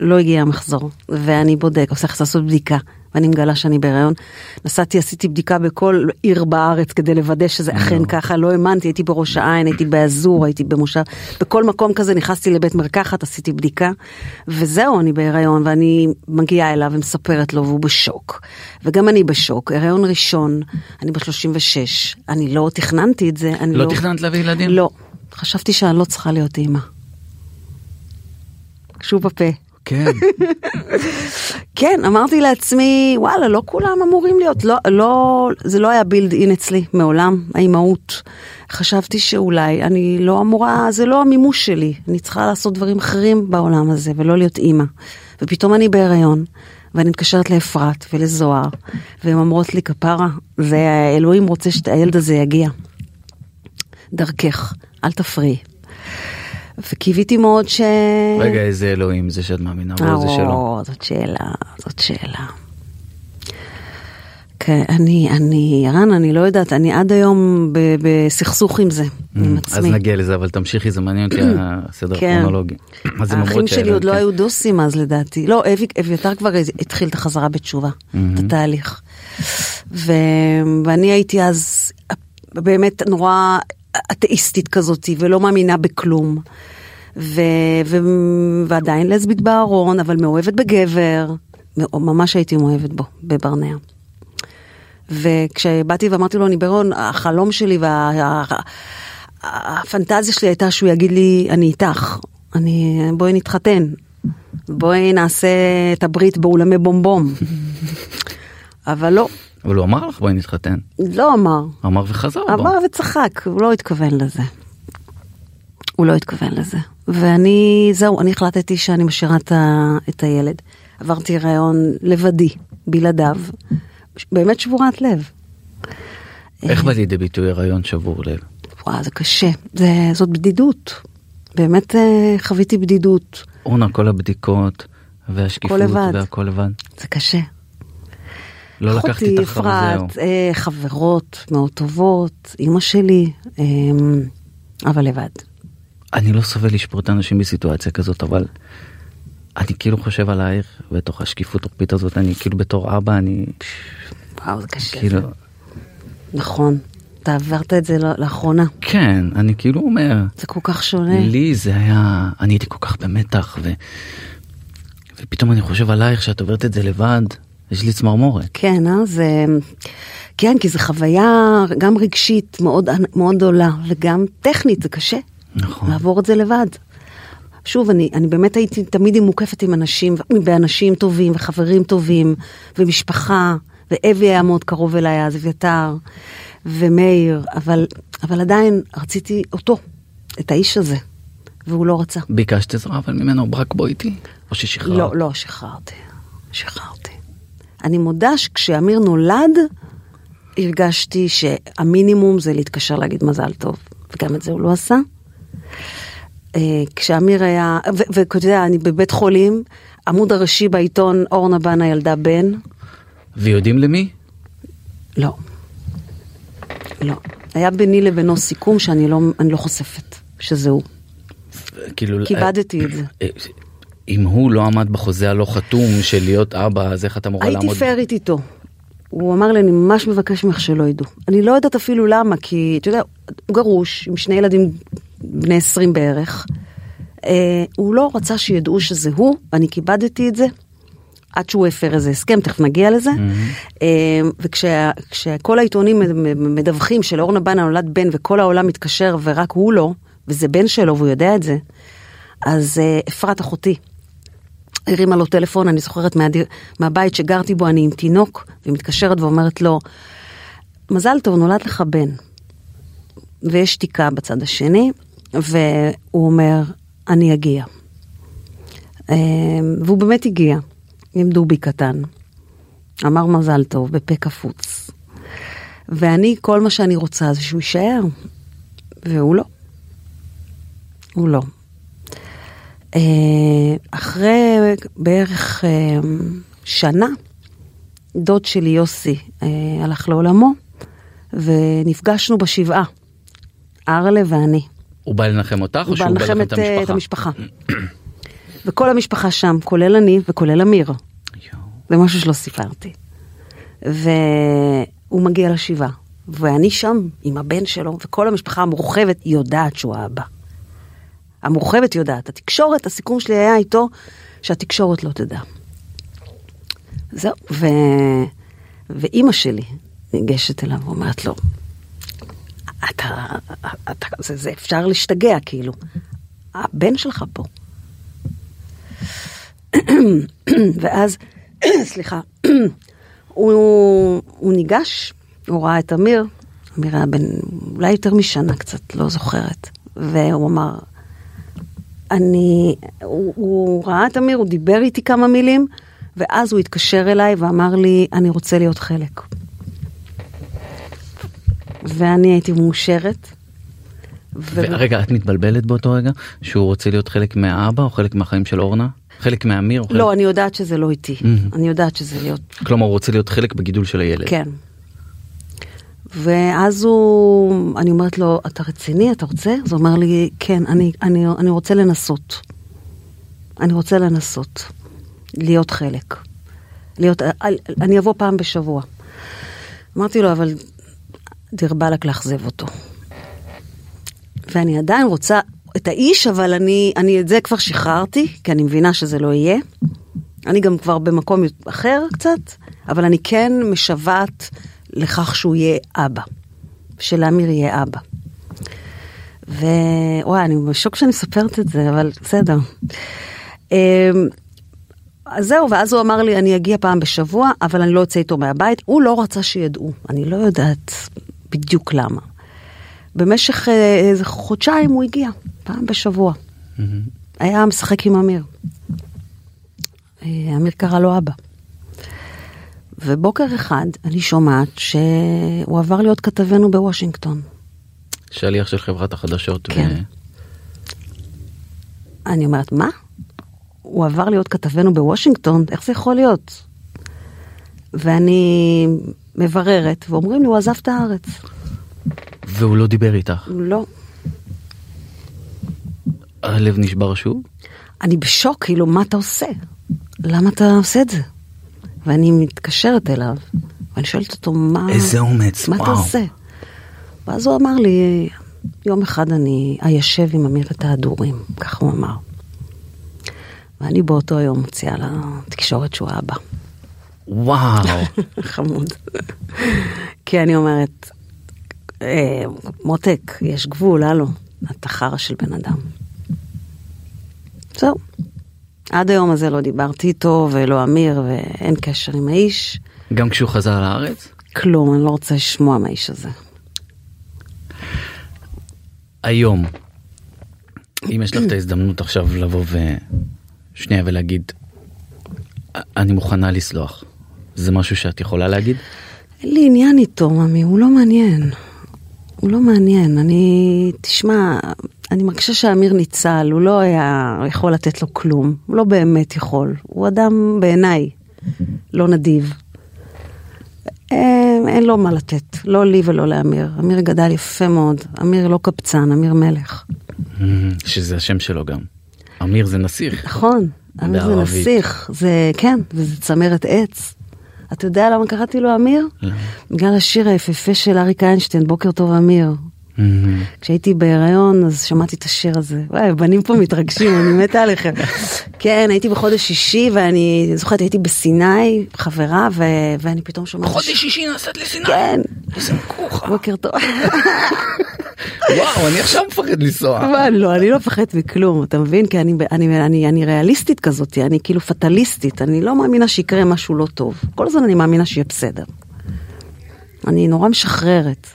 לא הגיע המחזור, ואני בודק, עושה לעשות בדיקה, ואני מגלה שאני בהיריון. נסעתי, עשיתי בדיקה בכל עיר בארץ כדי לוודא שזה אכן ככה, לא האמנתי, הייתי בראש העין, הייתי באזור, הייתי במושב, בכל מקום כזה נכנסתי לבית מרקחת, עשיתי בדיקה, וזהו, אני בהיריון, ואני מגיעה אליו ומספרת לו, והוא בשוק. וגם אני בשוק, הריון ראשון, אני ב-36, אני לא תכננתי את זה, אני לא לא... תכננת להביא ילדים? לא. חשבתי שאני לא צריכה להיות אימא. שוב בפה. כן. כן, אמרתי לעצמי, וואלה, לא כולם אמורים להיות, לא, לא, זה לא היה בילד אין אצלי מעולם, האימהות. חשבתי שאולי אני לא אמורה, זה לא המימוש שלי, אני צריכה לעשות דברים אחרים בעולם הזה ולא להיות אימא. ופתאום אני בהיריון, ואני מתקשרת לאפרת ולזוהר, והן אומרות לי, כפרה, זה אלוהים רוצה שהילד הזה יגיע. דרכך, אל תפריעי. וקיוויתי מאוד ש... רגע, איזה אלוהים זה שאת מאמינה בו, זה שלו. או, זאת שאלה, זאת שאלה. כן, אני, אני, ערן, אני לא יודעת, אני עד היום ב- בסכסוך עם זה, עם אז עצמי. נגיע לזה, אבל תמשיכי, זה מעניין אותי הסדר כן. הכרונולוגי. אז הן האחים שלי עוד לא כן. היו דוסים אז לדעתי. לא, אבי- אביתר כבר התחיל את החזרה בתשובה, את התהליך. ו... ואני הייתי אז באמת נורא אתאיסטית כזאתי, ולא מאמינה בכלום. ו... ו... ועדיין לסבית בארון, אבל מאוהבת בגבר. ממש הייתי מאוהבת בו, בברנע. וכשבאתי ואמרתי לו, אני בהיריון, החלום שלי והפנטזיה שלי הייתה שהוא יגיד לי, אני איתך, אני, בואי נתחתן, בואי נעשה את הברית באולמי בומבום. אבל לא, אבל הוא אמר לך בואי נתחתן. לא אמר. אמר וחזר בו. אמר וצחק, הוא לא התכוון לזה. הוא לא התכוון לזה. ואני, זהו, אני החלטתי שאני משאירה את, ה, את הילד. עברתי הריון לבדי, בלעדיו. באמת שבורת לב. איך בא לידי ביטוי הריון שבור לב? וואו, זה קשה. זה, זאת בדידות. באמת אה, חוויתי בדידות. אורנה, כל הבדיקות והשקיפות לבד. והכל לבד. זה קשה. לא לקחתי אחותי, את החרא, זהו. אפרת, אה, חברות מאוד טובות, אימא שלי, אה, אבל לבד. אני לא סובל לשפוט את האנשים בסיטואציה כזאת, אבל אני כאילו חושב עלייך, בתוך השקיפות הרפית הזאת, אני כאילו בתור אבא, אני וואו, זה קשה. כאילו, נכון. אתה עברת את זה לא- לאחרונה. כן, אני כאילו אומר, זה כל כך שונה. לי זה היה, אני הייתי כל כך במתח, ו... ופתאום אני חושב עלייך שאת עוברת את זה לבד, יש לי צמרמורת. כן, אה? זה... כן, כי זו חוויה גם רגשית מאוד, מאוד גדולה, וגם טכנית, זה קשה. נכון. לעבור את זה לבד. שוב, אני, אני באמת הייתי תמיד מוקפת עם אנשים, באנשים טובים וחברים טובים, ומשפחה, ואבי היה מאוד קרוב אליי אז, אביתר, ומאיר, אבל, אבל עדיין רציתי אותו, את האיש הזה, והוא לא רצה. ביקשת עזרה, אבל ממנו רק בוא איתי, או ששחררת. לא, לא, שחררתי. שחררתי. אני מודה שכשאמיר נולד, הרגשתי שהמינימום זה להתקשר להגיד מזל טוב, וגם את זה הוא לא עשה. אה, כשאמיר היה, ואתה יודע, אני בבית חולים, עמוד הראשי בעיתון אורנה בנה ילדה בן, ויודעים למי? לא. לא. היה ביני לבינו סיכום שאני לא, לא חושפת, שזה הוא. כאילו... כיבדתי את זה. אם הוא לא עמד בחוזה הלא חתום של להיות אבא, אז איך אתה אמורה הייתי לעמוד? פיירית איתו. הוא אמר לי, אני ממש מבקש ממך שלא ידעו. אני לא יודעת אפילו למה, כי אתה יודע, הוא גרוש, עם שני ילדים בני 20 בערך. אה, הוא לא רצה שידעו שזה הוא, ואני כיבדתי את זה, עד שהוא הפר איזה הסכם, תכף נגיע לזה. אה, וכשכל העיתונים מדווחים שלאורנה בנה נולד בן וכל העולם מתקשר ורק הוא לא, וזה בן שלו והוא יודע את זה, אז אה, אפרת אחותי, הרימה לו טלפון, אני זוכרת מהדיר, מהבית שגרתי בו, אני עם תינוק, והיא מתקשרת ואומרת לו, מזל טוב, נולד לך בן. ויש שתיקה בצד השני, והוא אומר, אני אגיע. אה, והוא באמת הגיע, עם דובי קטן. אמר מזל טוב, בפה קפוץ. ואני, כל מה שאני רוצה זה שהוא יישאר, והוא לא. הוא לא. אה, אחרי בערך אה, שנה, דוד שלי יוסי אה, הלך לעולמו, ונפגשנו בשבעה, ארלה ואני. הוא בא לנחם אותך או שהוא בא לנחם את, את המשפחה. וכל המשפחה שם, כולל אני וכולל אמיר. זה משהו שלא סיפרתי. והוא מגיע לשבעה, ואני שם עם הבן שלו, וכל המשפחה המורחבת יודעת שהוא האבא. המורחבת יודעת. התקשורת, הסיכום שלי היה איתו, שהתקשורת לא תדע. זהו. ואימא שלי ניגשת אליו ואומרת לו, אתה, אתה, זה, זה אפשר להשתגע, כאילו. הבן שלך פה. ואז, סליחה, הוא, הוא ניגש, הוא ראה את אמיר, אמיר היה בן אולי יותר משנה קצת, לא זוכרת, והוא אמר, אני, הוא, הוא ראה את אמיר, הוא דיבר איתי כמה מילים, ואז הוא התקשר אליי ואמר לי, אני רוצה להיות חלק. ואני הייתי מאושרת. ו- רגע, את מתבלבלת באותו רגע שהוא רוצה להיות חלק מהאבא או חלק מהחיים של אורנה? חלק מאמיר? או חלק... לא, אני יודעת שזה לא איתי. Mhm. אני יודעת שזה להיות כלומר הוא רוצה להיות חלק בגידול של הילד. כן. ואז הוא, אני אומרת לו, אתה רציני, אתה רוצה? אז הוא אומר לי, כן, אני, אני, אני רוצה לנסות. אני רוצה לנסות להיות חלק. להיות, אני אבוא פעם בשבוע. אמרתי לו, אבל דיר באלק לאכזב אותו. ואני עדיין רוצה את האיש, אבל אני, אני את זה כבר שחררתי, כי אני מבינה שזה לא יהיה. אני גם כבר במקום אחר קצת, אבל אני כן משוועת לכך שהוא יהיה אבא. שלאמיר יהיה אבא. ווואי, אני בשוק שאני מספרת את זה, אבל בסדר. אמ, אז זהו, ואז הוא אמר לי, אני אגיע פעם בשבוע, אבל אני לא אצא איתו מהבית. הוא לא רצה שידעו, אני לא יודעת בדיוק למה. במשך אה, איזה חודשיים הוא הגיע, פעם בשבוע. היה משחק עם אמיר. אה, אמיר קרא לו אבא. ובוקר אחד אני שומעת שהוא עבר להיות כתבנו בוושינגטון. שליח של חברת החדשות. כן. אני אומרת, מה? הוא עבר להיות כתבנו בוושינגטון? איך זה יכול להיות? ואני מבררת, ואומרים לי, הוא עזב את הארץ. והוא לא דיבר איתך. לא. הלב נשבר שוב? אני בשוק, כאילו, מה אתה עושה? למה אתה עושה את זה? ואני מתקשרת אליו, ואני שואלת אותו, מה... איזה אומץ, מה אתה וואו. עושה? ואז הוא אמר לי, יום אחד אני איישב עם אמיר את ההדורים, ככה הוא אמר. ואני באותו יום מוציאה לתקשורת שהוא האבא. וואו. חמוד. כי אני אומרת, אה, מותק, יש גבול, הלו, אתה חרא של בן אדם. זהו. עד היום הזה לא דיברתי איתו ולא אמיר ואין קשר עם האיש. גם כשהוא חזר לארץ? כלום, אני לא רוצה לשמוע מהאיש הזה. היום, אם יש לך את ההזדמנות עכשיו לבוא ושנייה ולהגיד, אני מוכנה לסלוח, זה משהו שאת יכולה להגיד? אין לי עניין איתו, ממי, הוא לא מעניין. הוא לא מעניין. אני, תשמע, אני מרגישה שאמיר ניצל, הוא לא היה יכול לתת לו כלום. הוא לא באמת יכול. הוא אדם בעיניי לא נדיב. אין, אין לו מה לתת, לא לי ולא לאמיר. אמיר גדל יפה מאוד. אמיר לא קבצן, אמיר מלך. שזה השם שלו גם. אמיר זה נסיך. נכון, אמיר זה. נסיך. זה, כן, וזה צמרת עץ. אתה יודע למה קראתי לו אמיר? בגלל השיר היפהפה של אריק איינשטיין, בוקר טוב אמיר. מהמם. כשהייתי בהיריון אז שמעתי את השיר הזה. וואי, בנים פה מתרגשים, אני מתה עליכם. כן, הייתי בחודש שישי ואני זוכרת, הייתי בסיני, חברה, ו... ואני פתאום שומעת... חודש שישי נסעת לסיני. כן, איזה מכוחה. בוקר טוב. וואו, אני עכשיו מפחד לנסוע. לא, אני לא מפחדת מכלום, אתה מבין? כי אני, אני, אני, אני ריאליסטית כזאת, אני כאילו פטליסטית, אני לא מאמינה שיקרה משהו לא טוב. כל הזמן אני מאמינה שיהיה בסדר. אני נורא משחררת.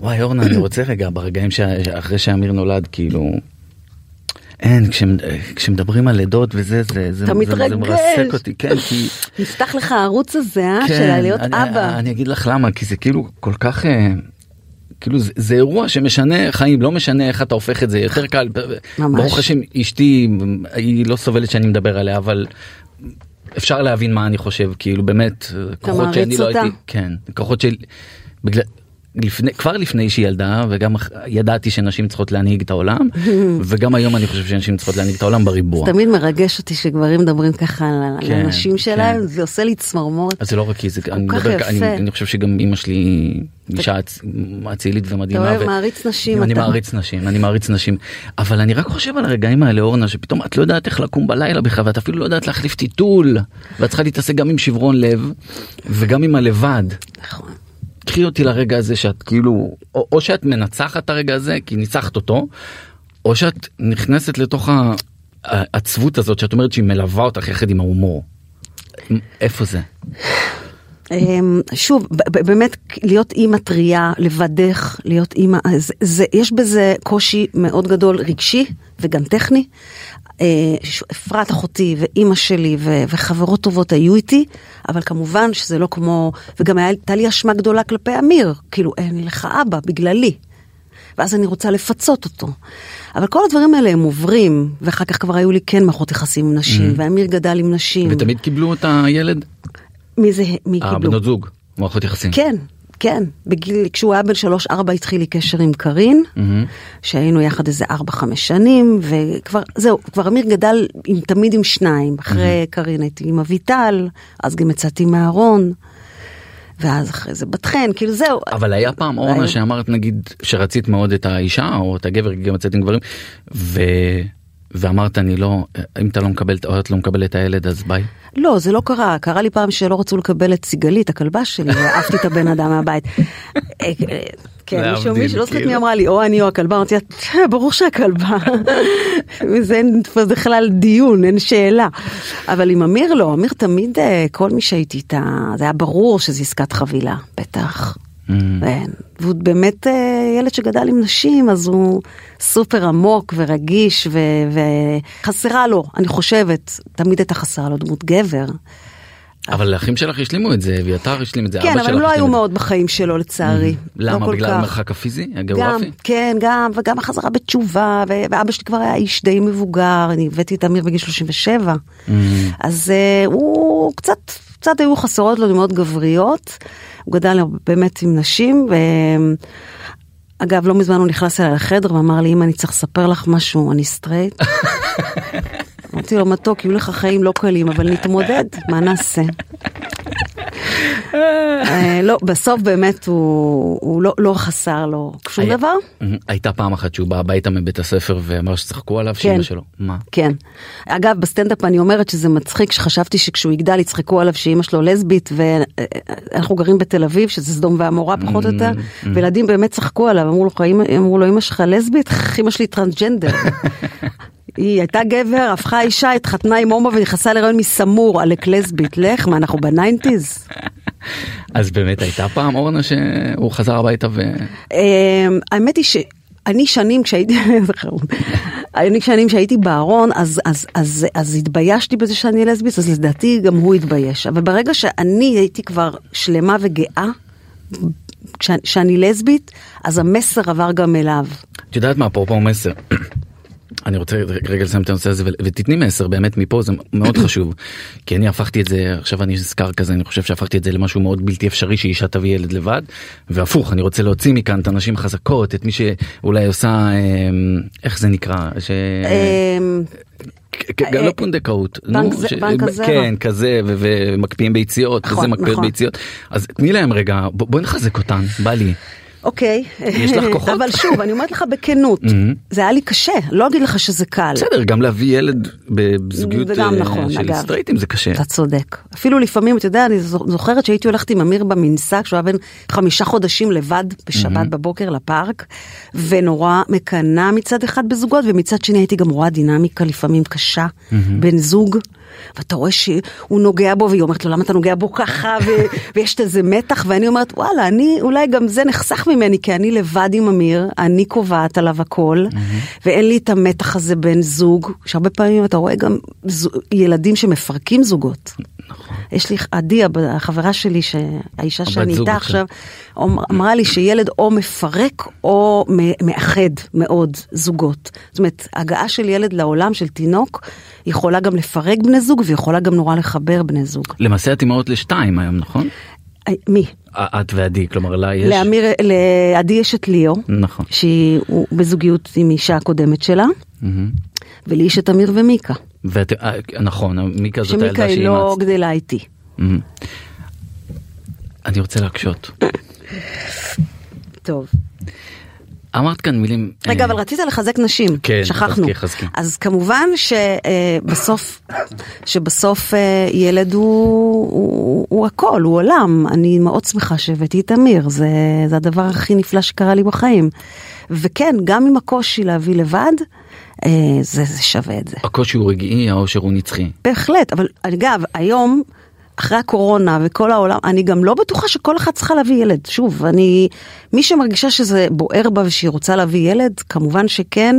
וואי אורנה, אני רוצה רגע ברגעים שאחרי שאמיר נולד, כאילו... אין, כשמ- כשמדברים על לידות וזה, זה, זה, אתה זה, זה מתרגש. מרסק אותי, כן, כי... נפתח לך הערוץ הזה, אה? כן, של להיות אני, אבא. אני אגיד לך למה, כי זה כאילו כל כך... אה, כאילו זה, זה אירוע שמשנה חיים, לא משנה איך אתה הופך את זה, יותר קל. ממש. ברוך השם, אשתי, היא לא סובלת שאני מדבר עליה, אבל אפשר להבין מה אני חושב, כאילו באמת, כוחות שאני לא? הייתי, כן, כוחות של... בגלל... לפני, כבר לפני שהיא ילדה וגם ידעתי שנשים צריכות להנהיג את העולם וגם היום אני חושב שנשים צריכות להנהיג את העולם בריבוע. תמיד מרגש אותי שגברים מדברים ככה על כן, הנשים שלהם, כן. זה עושה לי צמרמורת. אז זה לא רק כי זה, אני, מדבר, אני. אני חושב שגם אימא שלי אישה אצ- אצילית ומדהימה. אתה אוהב מעריץ נשים, אני. מעריץ נשים, אני מעריץ נשים. אבל אני רק חושב על הרגעים האלה אורנה שפתאום את לא יודעת איך לקום בלילה בכלל ואת אפילו לא יודעת להחליף טיטול. ואת צריכה להתעסק גם עם שברון לב וגם עם הלבד. נכון. קחי אותי לרגע הזה שאת כאילו או, או שאת מנצחת את הרגע הזה כי ניצחת אותו או שאת נכנסת לתוך העצבות הזאת שאת אומרת שהיא מלווה אותך יחד עם ההומור. איפה זה? אמ, שוב, באמת להיות אימא טריה, לבדך, להיות אימא, זה, זה, יש בזה קושי מאוד גדול רגשי וגם טכני. אה, אפרת אחותי ואימא שלי ו- וחברות טובות היו איתי, אבל כמובן שזה לא כמו, וגם הייתה לי אשמה גדולה כלפי אמיר, כאילו אין לי לך אבא בגללי. ואז אני רוצה לפצות אותו. אבל כל הדברים האלה הם עוברים, ואחר כך כבר היו לי כן מערכות יחסים עם נשים, ואמיר גדל עם נשים. ותמיד קיבלו את הילד? מי זה, מי קיבלו? הבנות זוג, מערכות יחסים. כן, כן. בגיל, כשהוא היה בן שלוש ארבע התחיל לי קשר עם קארין, מהמם. שהיינו יחד איזה ארבע חמש שנים, וכבר, זהו, כבר אמיר גדל עם, תמיד עם שניים. אחרי קארין הייתי עם אביטל, אז גם יצאתי מהארון, ואז אחרי זה בת חן, כאילו זהו. אבל היה פעם אורנה היה. שאמרת נגיד שרצית מאוד את האישה או את הגבר גם יצאת עם גברים ו... ואמרת אני לא אם אתה לא מקבל או את לא מקבל את הילד אז ביי. לא, זה לא קרה. קרה לי פעם שלא רצו לקבל את סיגלית, הכלבה שלי, ועפתי את הבן אדם מהבית. אה, כן, מישהו, מישהו, לא זוכרת מי כאילו. אמרה לי, או אני או הכלבה, אמרתי לה, "אה, ברור שהכלבה. וזה אין בכלל דיון, אין שאלה. אבל עם אמיר לא, אמיר תמיד, אה, כל מי שהייתי איתה, זה היה ברור שזה עסקת חבילה, בטח. Mm. כן. והוא באמת אה, ילד שגדל עם נשים, אז הוא סופר עמוק ורגיש, ו- וחסרה לו, אני חושבת, תמיד הייתה חסרה לו דמות גבר. אבל האחים שלך השלימו את זה אביתר השלים את זה. כן, אבא אבל שלך הם לא היו את. מאוד בחיים שלו לצערי. לא למה כל בגלל כך. המרחק הפיזי גם, הגיאוגרפי? כן, גם, וגם החזרה בתשובה, ואבא שלי כבר היה איש די מבוגר, אני הבאתי את אמיר בגיל 37. Mm. אז אה, הוא קצת, קצת היו חסרות לו דמות גבריות, הוא גדל באמת עם נשים, ו... אגב, לא מזמן הוא נכנס אליי לחדר ואמר לי, אם אני צריך לספר לך משהו, אני סטרייט. אמרתי לו, מתוק, יהיו לך חיים לא קלים, אבל נתמודד, מה נעשה? אה, לא, בסוף באמת הוא, לא, לא חסר לו שום דבר. הייתה פעם אחת שהוא בא הביתה מבית הספר ואמר שצחקו עליו כן. שאמא שלו. מה? כן. אגב, בסטנדאפ אני אומרת שזה מצחיק, שחשבתי שכשהוא יגדל יצחקו עליו שאימא שלו לסבית, ואנחנו גרים בתל אביב, שזה סדום ועמורה פחות או יותר, וילדים באמת צחקו עליו, אמרו לו, "אמא- אמרו לו, אמא שלך לסבית? אמא שלי טרנסג'נדר. היא הייתה גבר, הפכה אישה, התחתנה עם הומו ונכנסה להיריון מזמור, עלק לסבית. לך, מה, אנחנו ב nineties? אז באמת הייתה פעם אורנה שהוא חזר הביתה ו... אמ, האמת היא שאני שנים כשהייתי. אני שנים כשהייתי בארון אז, אז, אז, אז התביישתי בזה שאני לסבית אז לדעתי גם הוא התבייש אבל ברגע שאני הייתי כבר שלמה וגאה כש- שאני לסבית אז המסר עבר גם אליו. את יודעת מה אפרופו מסר. אני רוצה רגע לסיים את הנושא הזה ותתני מסר באמת מפה זה מאוד חשוב כי אני הפכתי את זה עכשיו אני נזכר כזה אני חושב שהפכתי את זה למשהו מאוד בלתי אפשרי שאישה תביא ילד לבד והפוך אני רוצה להוציא מכאן את הנשים החזקות את מי שאולי עושה אמ, איך זה נקרא ש... אמ, כ- לא פונדקאות, בנק זה- הזרע. כן כזה ו- ומקפיאים ביציות, נכון, וזה מקפיא נכון. ביציות, אז תני להם רגע, בואי נחזק אותן, בא לי. אוקיי. יש לך כוחות? אבל שוב אני אומרת לך בכנות זה היה לי קשה לא אגיד לך שזה קל. בסדר, גם להביא ילד בזוגיות אה, נכון, של. סטרייטים זה קשה. אתה צודק. אפילו לפעמים, אתה יודע, אני זו- זוכרת שהייתי הולכת עם אמיר במנסה כשהוא היה בן חמישה חודשים לבד בשבת בבוקר לפארק, ונורא מקנאה מצד אחד בזוגות, ומצד שני הייתי גם רואה דינמיקה לפעמים קשה בין זוג. ואתה רואה שהוא נוגע בו, והיא אומרת לו, למה אתה נוגע בו ככה, ו- ויש את איזה מתח, ואני אומרת, וואלה, אני, אולי גם זה נחסך ממני, כי אני לבד עם אמיר, אני קובעת עליו הכל, ואין לי את המתח הזה בין זוג, שהרבה פעמים אתה רואה גם זו, ילדים שמפרקים זוגות. יש לי, עדי, החברה שלי, האישה שאני זוג איתה עכשיו. אמ- אמרה לי שילד או מפרק או מאחד מאוד זוגות. זאת אומרת, הגעה של ילד לעולם, של תינוק, יכולה גם לפרק בני זוג ויכולה גם נורא לחבר בני זוג. למעשה את אימהות לשתיים היום נכון? אה, מי? את ועדי כלומר לה יש. לאמיר, לעדי יש את ליאו, נכון. שהיא בזוגיות עם אישה הקודמת שלה. ולי יש את אמיר ומיקה, ואת, אה, נכון מיקה זאת שמיקה הילדה היא לא שאימצת. גדלה איתי. אני רוצה להקשות. טוב. אמרת כאן מילים. רגע, אה, אבל רצית לחזק נשים, כן, שכחנו. חזקי, חזקי. אז כמובן שבסוף, שבסוף אה, ילד הוא, הוא, הוא הכל, הוא עולם. אני מאוד שמחה שהבאתי את אמיר, זה, זה הדבר הכי נפלא שקרה לי בחיים. וכן, גם עם הקושי להביא לבד, אה, זה, זה שווה את זה. הקושי הוא רגעי האושר הוא נצחי. בהחלט, אבל אגב, היום, אחרי הקורונה וכל העולם, אני גם לא בטוחה שכל אחת צריכה להביא ילד. שוב, אני, מי שמרגישה שזה בוער בה ושהיא רוצה להביא ילד, כמובן שכן,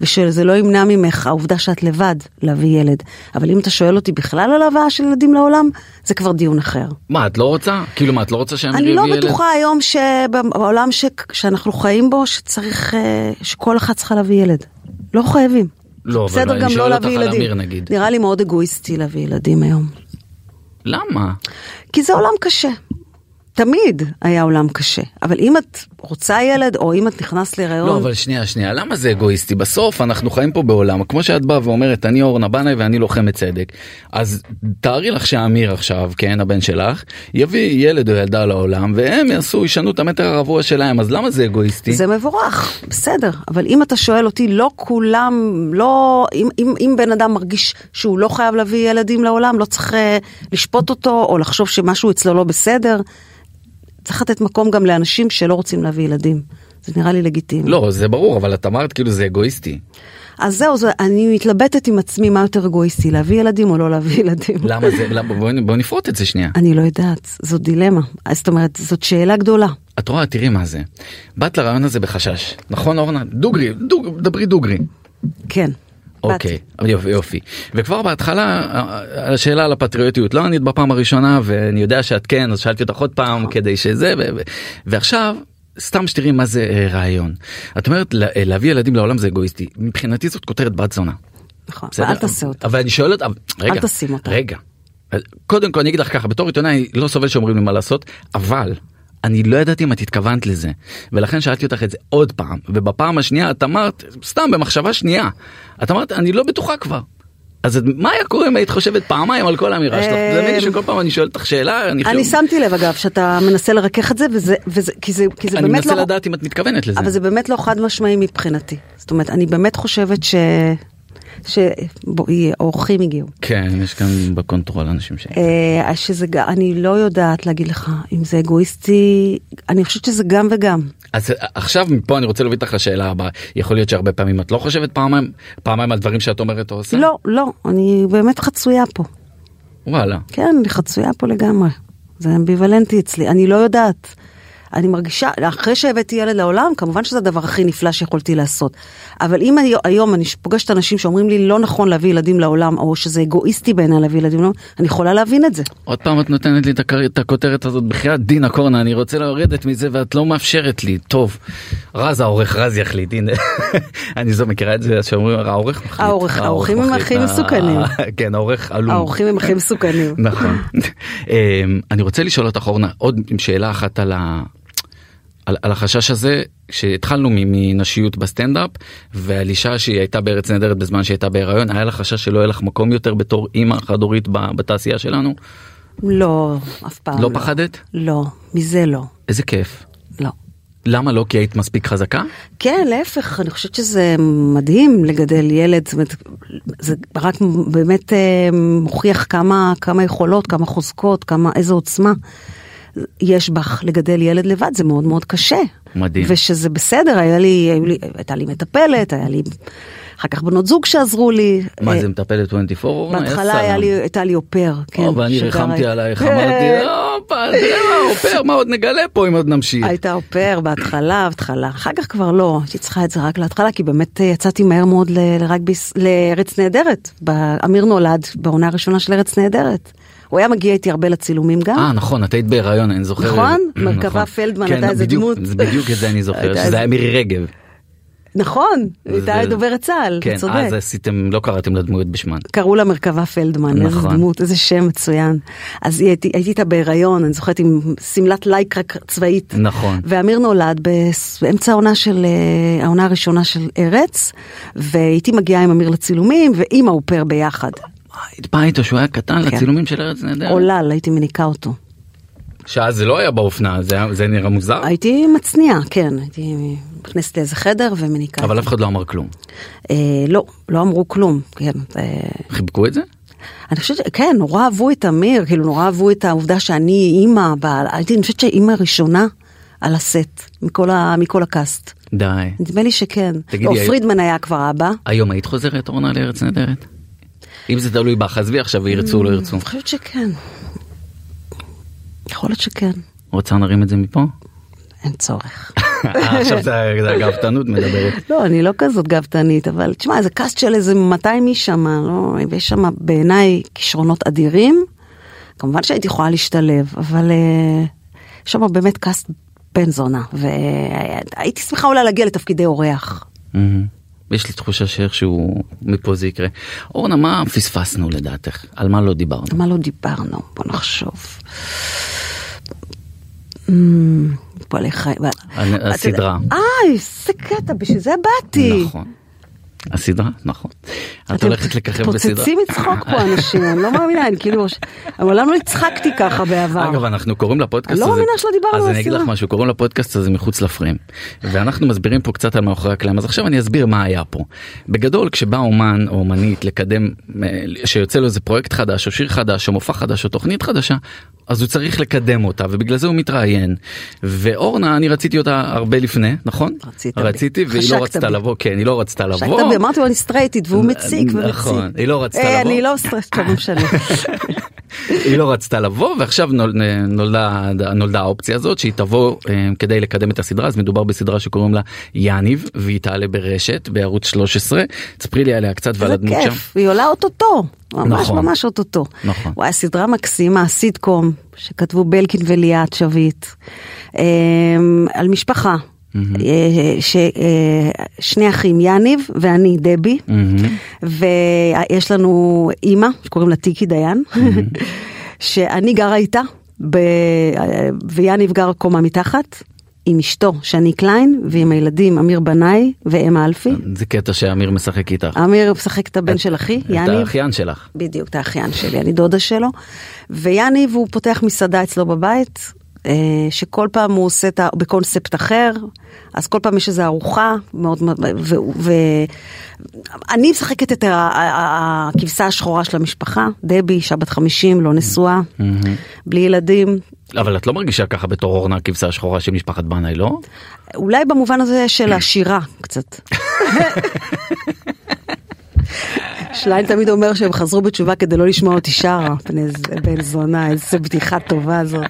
ושזה לא ימנע ממך העובדה שאת לבד להביא ילד. אבל אם אתה שואל אותי בכלל על הבאה של ילדים לעולם, זה כבר דיון אחר. מה את לא רוצה? כאילו מה את לא רוצה שאמיר אני יביא לא ילד? בטוחה היום שבעולם ש... שאנחנו חיים בו, שצריך, אה, שכל אחת צריכה להביא ילד. לא חייבים. לא, אבל אני שואל לא אותך על. אמיר, נגיד. נראה לי מאוד אגואיסטי להביא ילדים היום. למה? כי זה עולם קשה. תמיד היה עולם קשה. אבל אם את רוצה ילד, או אם את נכנסת להיריון... לא אבל שנייה שנייה למה זה אגואיסטי בסוף אנחנו חיים פה בעולם כמו שאת באה ואומרת אני אורנה בנאי ואני לוחמת צדק אז תארי לך שאמיר עכשיו כן הבן שלך יביא ילד או ילדה לעולם והם יעשו ישנו את המטר הרבוע שלהם אז למה זה אגואיסטי? זה מבורך, בסדר. אבל אם אתה שואל אותי, לא כולם, לא... אם, אם, אם בן אדם מרגיש שהוא לא חייב להביא ילדים לעולם, לא צריך אה, לשפוט אותו, או לחשוב שמשהו אצלו לא בסדר. צריך לתת מקום גם לאנשים שלא רוצים להביא ילדים. זה נראה לי לגיטימי. לא זה ברור אבל את אמרת כאילו זה אגואיסטי אז זהו, זה, אני מתלבטת עם עצמי מה יותר אגואיסטי, להביא ילדים או לא להביא ילדים. למה זה למה בואי בוא נפרוט את זה שנייה אני לא יודעת, זאת דילמה. זאת אומרת, זאת שאלה גדולה. את רואה תראי מה זה באת לרעיון הזה בחשש נכון אורנה דוגרי דוג, דברי דוגרי כן. אוקיי, יופי, יופי. וכבר בהתחלה, על השאלה על הפטריוטיות, לא ענית בפעם הראשונה ואני יודע שאת כן, אז שאלתי אותך עוד פעם כדי שזה, ו- ו- ועכשיו, סתם שתראי מה זה אה, רעיון. את אומרת לה- אה, להביא ילדים לעולם זה אגואיסטי, מבחינתי זאת כותרת בת זונה. נכון, בסדר? אל תעשה אותה. אבל אני שואל אותה, רגע, תשים אותה. רגע. קודם כל אני אגיד לך ככה, בתור עיתונאי לא סובל שאומרים לי מה לעשות, אבל אני לא ידעתי אם את התכוונת לזה, ולכן שאלתי אותך את זה עוד פעם, ובפעם השנייה את אמרת, סתם במחשבה שנייה, את אמרת אני לא בטוחה כבר. אז מה היה קורה אם היית חושבת פעמיים על כל האמירה שלך? זה מבין שכל פעם אני שואל אותך שאלה, אני אני חושב- שמתי לב אגב שאתה מנסה לרכך את זה וזה כי זה כי זה אני באמת מנסה לא לדעת אם את מתכוונת לזה. אבל זה באמת לא חד משמעי מבחינתי זאת אומרת אני באמת חושבת ש... ש, בואי אורחים הגיעו. כן, יש כאן בקונטרול אנשים ש... אה, שזה אני לא יודעת להגיד לך אם זה אגואיסטי אני חושבת שזה גם וגם. אז אה, עכשיו מפה אני רוצה להביא אותך לשאלה הבאה יכול להיות שהרבה פעמים את לא חושבת פעמיים פעמיים על דברים שאת אומרת או עושה לא לא אני באמת חצויה פה וואלה כן אני חצויה פה לגמרי זה אמביוולנטי אצלי אני לא יודעת. אני מרגישה, אחרי שהבאתי ילד לעולם, כמובן שזה הדבר הכי נפלא שיכולתי לעשות. אבל אם אני, היום אני פוגשת אנשים שאומרים לי לא נכון להביא ילדים לעולם, או שזה אגואיסטי בעיניי להביא ילדים לעולם, אני יכולה להבין את זה. עוד פעם את נותנת לי את הכותרת הזאת בחייאת דינה קורנה אני רוצה לרדת מזה ואת לא מאפשרת לי טוב רז העורך רז יחליט הנה אני זו מכירה את זה שאומרים העורך מחליט העורך- האורחים הם. הכי מסוכנים. כן העורך עלום האורחים הם הכי מסוכנים. נכון אמ, אני רוצה לשאול אותך אורנה עוד שאלה אחת על ה... על, על החשש הזה שהתחלנו מנשיות בסטנדאפ ועל אישה שהיא הייתה בארץ נהדרת בזמן שהייתה בהיריון היה לך חשש שלא יהיה לך מקום יותר בתור אימא חד הורית בתעשייה שלנו לא, אף פעם לא לא. פחדת לא, מזה לא. איזה כיף לא. למה לא כי היית מספיק חזקה כן, להפך, אני חושבת שזה מדהים לגדל ילד, זאת אומרת, זה רק באמת אה, מוכיח כמה, כמה יכולות, כמה חוזקות, כמה, איזו עוצמה יש בך לגדל ילד לבד, זה מאוד מאוד קשה. מדהים. ושזה בסדר, היה לי, היו לי, הייתה לי מטפלת, היה לי אחר כך בנות זוג שעזרו לי. מה אה, זה מטפלת 24 אורנה? בהתחלה היה לי, הייתה לי אופר, כן. או, ואני ריחמתי עלייך, כן. אמרתי, הופה, זה מה, אופר, מה עוד נגלה פה אם עוד נמשיך? הייתה אופר בהתחלה, בהתחלה, אחר כך כבר לא, הייתי צריכה את זה רק להתחלה, כי באמת אה, יצאתי מהר מאוד לארץ נהדרת. אמיר נולד בעונה הראשונה של ארץ נהדרת. הוא היה מגיע איתי הרבה לצילומים גם. אה נכון את היית בהיריון אני זוכר נכון? מרכבה פלדמן, כן, הייתה איזה דמות. בדיוק את זה אני זוכר שזה היה מירי רגב. נכון, הייתה דוברת צה"ל, כן אתה צודק. אז עשיתם לא קראתם לדמויות בשמן. קראו לה מרכבה פלדמן, איזה נכון. דמות, איזה שם מצוין. אז הייתי הייתי איתה בהיריון, אני זוכרת עם שמלת לייקרה צבאית. נכון. ואמיר נולד באמצע העונה של, אה, העונה הראשונה של ארץ, והייתי מגיעה עם אמיר לצילומים, ועם האופר ביחד. היית באה איתו שהוא היה קטן כן. לצילומים של ארץ נהדרת. עולל, הייתי מניקה אותו. שאז זה לא היה באופנה זה היה- זה נראה מוזר הייתי מצניעה, כן, הייתי נכנסת לאיזה חדר ומניקה. אבל אף אחד לא אמר כלום. אה, לא, לא אמרו כלום, כן. אה, חיבקו את זה? אני חושבת שכן, נורא אהבו את אמיר, כאילו נורא אהבו את העובדה שאני אימא, בעל- הייתי, אני חושבת שאימא ראשונה על הסט, מכל, ה, מכל הקאסט. די. נדמה לי שכן. תגידי, לא, היום- פרידמן היה כבר אבא. היום היית חוזרת אורנה לארץ נהדרת? אם זה תלוי בך עזבי עכשיו וירצו או לא ירצו. אני חושבת שכן. יכול להיות שכן, רוצה נרים את זה מפה? אין צורך. אה, עכשיו זה זה הגאוותנות מדברת. לא, אני לא כזאת גאוותנית, אבל תשמע, זה קאסט של איזה 200 איש שם, לא, ויש שם בעיניי כישרונות אדירים. כמובן שהייתי יכולה להשתלב, אבל אה, יש שם באמת קאסט בן זונה, והייתי שמחה אולי להגיע לתפקידי אורח. יש לי תחושה שאיכשהו מפה זה יקרה. אורנה מה פספסנו לדעתך? על מה לא דיברנו? על מה לא דיברנו? בוא נחשוב. אמ, פועלי חיים. הסדרה. אה, איזה קטע, בשביל זה באתי. נכון. הסדרה? נכון. את אתם הולכת לככב בסדרה. פוצצים מצחוק פה אנשים, אני לא מאמינה, אני כאילו, מעולם לא הצחקתי ככה בעבר. אגב אנחנו קוראים לפודקאסט אני לא הזה, מאמינה שלא דיברנו אז על אני אגיד לך הסדרה. משהו, קוראים לפודקאסט הזה מחוץ לפריים. ואנחנו מסבירים פה קצת על מאחורי הקלעים, אז עכשיו אני אסביר מה היה פה. בגדול כשבא אומן או אומנית לקדם, אה, שיוצא לו איזה פרויקט חדש או שיר חדש או מופע חדש או תוכנית חדשה, אז הוא צריך לקדם אותה ובגלל זה הוא מתראיין. ואורנה אני רציתי אותה הרבה לפני, נכון? רצית בי. רציתי והיא לא רצתה בי. לבוא, כן היא לא רצתה לבוא. חשקת בי, אמרתי לו אני סטרייטית והוא מציק ומציק. נכון, היא לא רצתה אה, לבוא. אני לא סטרייטית, לא משנה. היא לא רצתה לבוא ועכשיו נול- נולדה נולדה האופציה הזאת שהיא תבוא אה, כדי לקדם את הסדרה אז מדובר בסדרה שקוראים לה יניב והיא תעלה ברשת בערוץ 13 תספרי לי עליה קצת ועל הדמות שם. היא עולה אוטוטו, ממש נכון. ממש אוטוטו. נכון. וואי, סדרה מקסימה, סיטקום, שכתבו בלקין וליאת שביט, אה, על משפחה, אה, ששני אחים, יניב ואני, דבי, מהמם. ויש לנו אימא, שקוראים לה טיקי דיין, שאני גרה איתה, ב... ויניב גר קומה מתחת. עם אשתו, שני קליין, ועם הילדים, אמיר בנאי ואמה אלפי. זה קטע שאמיר משחק איתך. אמיר משחק את הבן של אחי, את יניב. האחיין שלך. בדיוק, את האחיין שלי, אני דודה שלו. ויניב הוא פותח מסעדה אצלו בבית, אה, שכל פעם הוא עושה את ה... בקונספט אחר, אז כל פעם יש איזו ארוחה מאוד... מאוד- ו- משחקת את הכבשה השחורה של המשפחה, דבי, אישה בת 50, לא נשואה, בלי ילדים. אבל את לא מרגישה ככה בתור אורנה הכבשה השחורה של משפחת בנאי לא? אולי במובן הזה של השירה קצת. שליין תמיד אומר שהם חזרו בתשובה כדי לא לשמוע אותי שרה, בן זונה, איזה בדיחה טובה זאת.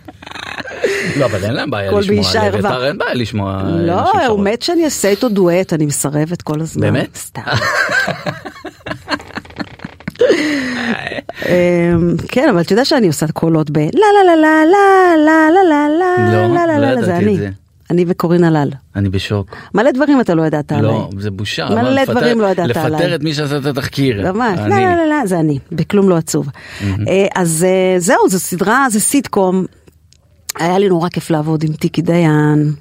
לא אבל אין להם בעיה כל לשמוע. לאביתר אין בעיה לשמוע. אה, לא, הוא. מת שאני אעשה איתו דואט, אני מסרבת כל הזמן. באמת? סתם. אמ, כן, אבל אתה יודע שאני עושה קולות ב לה לה לה לה לה לה לה לה לא, לה לה לא לה לה, זה ידעתי את אני. אני וקורין הלל. אני בשוק. מלא דברים אתה לא ידעת עליי. לא, זה בושה. מלא לפטר- דברים לא ידעת לפטר עליי. את מי שעשה את התחקיר. ממש, לא. לא, לא, לא, זה אני, בכלום לא עצוב. אה, אז אה, זהו, זו סדרה, זה סיטקום. היה לי נורא כיף לעבוד עם טיקי דיין,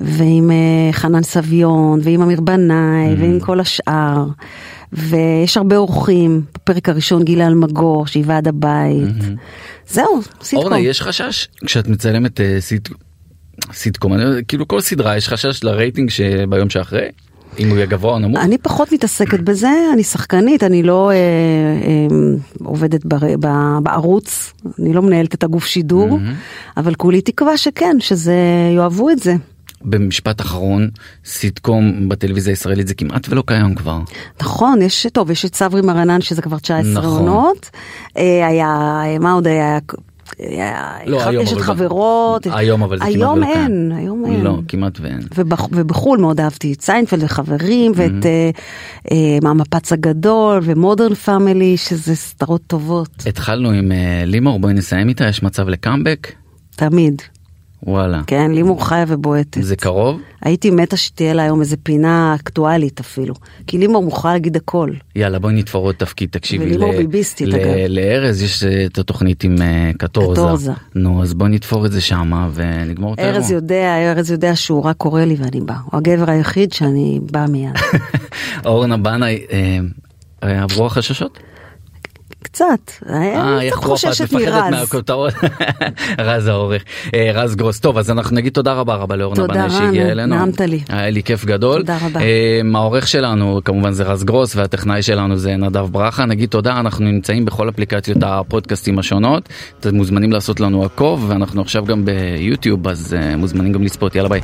ועם אה, חנן סביון, ועם אמיר בנאי, ועם כל השאר. ויש הרבה אורחים, בפרק הראשון גילה אלמגור, שהיא ועד הבית. זהו, סיטקום. אורנה, יש חשש כשאת מצלמת אה, סיט... סיטקום, כאילו כל סדרה יש חשש לרייטינג שביום שאחרי, אם הוא יהיה גבוה או נמוך. אני פחות מתעסקת בזה, אני שחקנית, אני לא אה, אה, עובדת בר, ב, בערוץ, אני לא מנהלת את הגוף שידור, אבל כולי תקווה שכן, שזה, יאהבו את זה. במשפט אחרון, סיטקום בטלוויזיה הישראלית זה כמעט ולא קיים כבר. נכון, יש, טוב, יש את סברי מרנן שזה כבר 19 נכון. עונות. אה, היה, מה עוד היה? היה לא, היום, יש את אבל- חברות. היום, אבל זה כמעט היום ולא קיים. אין, היום אין. לא, כמעט ואין. ובח, ובחו"ל מאוד אהבתי את סיינפלד וחברים ואת אהמ. אה, אה, המפץ הגדול ומודרן פאמילי שזה סדרות טובות התחלנו עם אה, לימור, בואי נסיים איתה, יש מצב לקאמבק? תמיד. וואלה. כן, לימור חיה ובועטת. זה קרוב? הייתי מתה שתהיה לה היום איזה פינה אקטואלית אפילו. כי לימור מוכרחה להגיד הכל. יאללה בואי נתפור עוד תפקיד תקשיבי. ולימור ל- ביביסטית, ל- אגב. לארז יש אה, את התוכנית עם אה, קטורזה. קטורזה. נו אז בואי נתפור את זה שמה ונגמור את האירוע. ארז יודע, ארז יודע שהוא רק קורא לי ואני באה. הוא הגבר היחיד שאני באה מיד. אורנה בנאי, אה, עברו החששות? קצת. אה, אני איך קצת רופא, את חוששת מרז. רז העורך, אה, רז גרוס. טוב, אז אנחנו נגיד תודה רבה רבה לאורנה תודה, בנאי שהגיעה אלינו. נעמת לי. היה לי כיף גדול. תודה רבה. אה, העורך שלנו כמובן זה רז גרוס והטכנאי שלנו זה נדב ברכה. נגיד תודה, אנחנו נמצאים בכל אפליקציות הפודקאסטים השונות. אתם מוזמנים לעשות לנו עקוב ואנחנו עכשיו גם ביוטיוב אז אה, מוזמנים גם לצפות. יאללה ביי.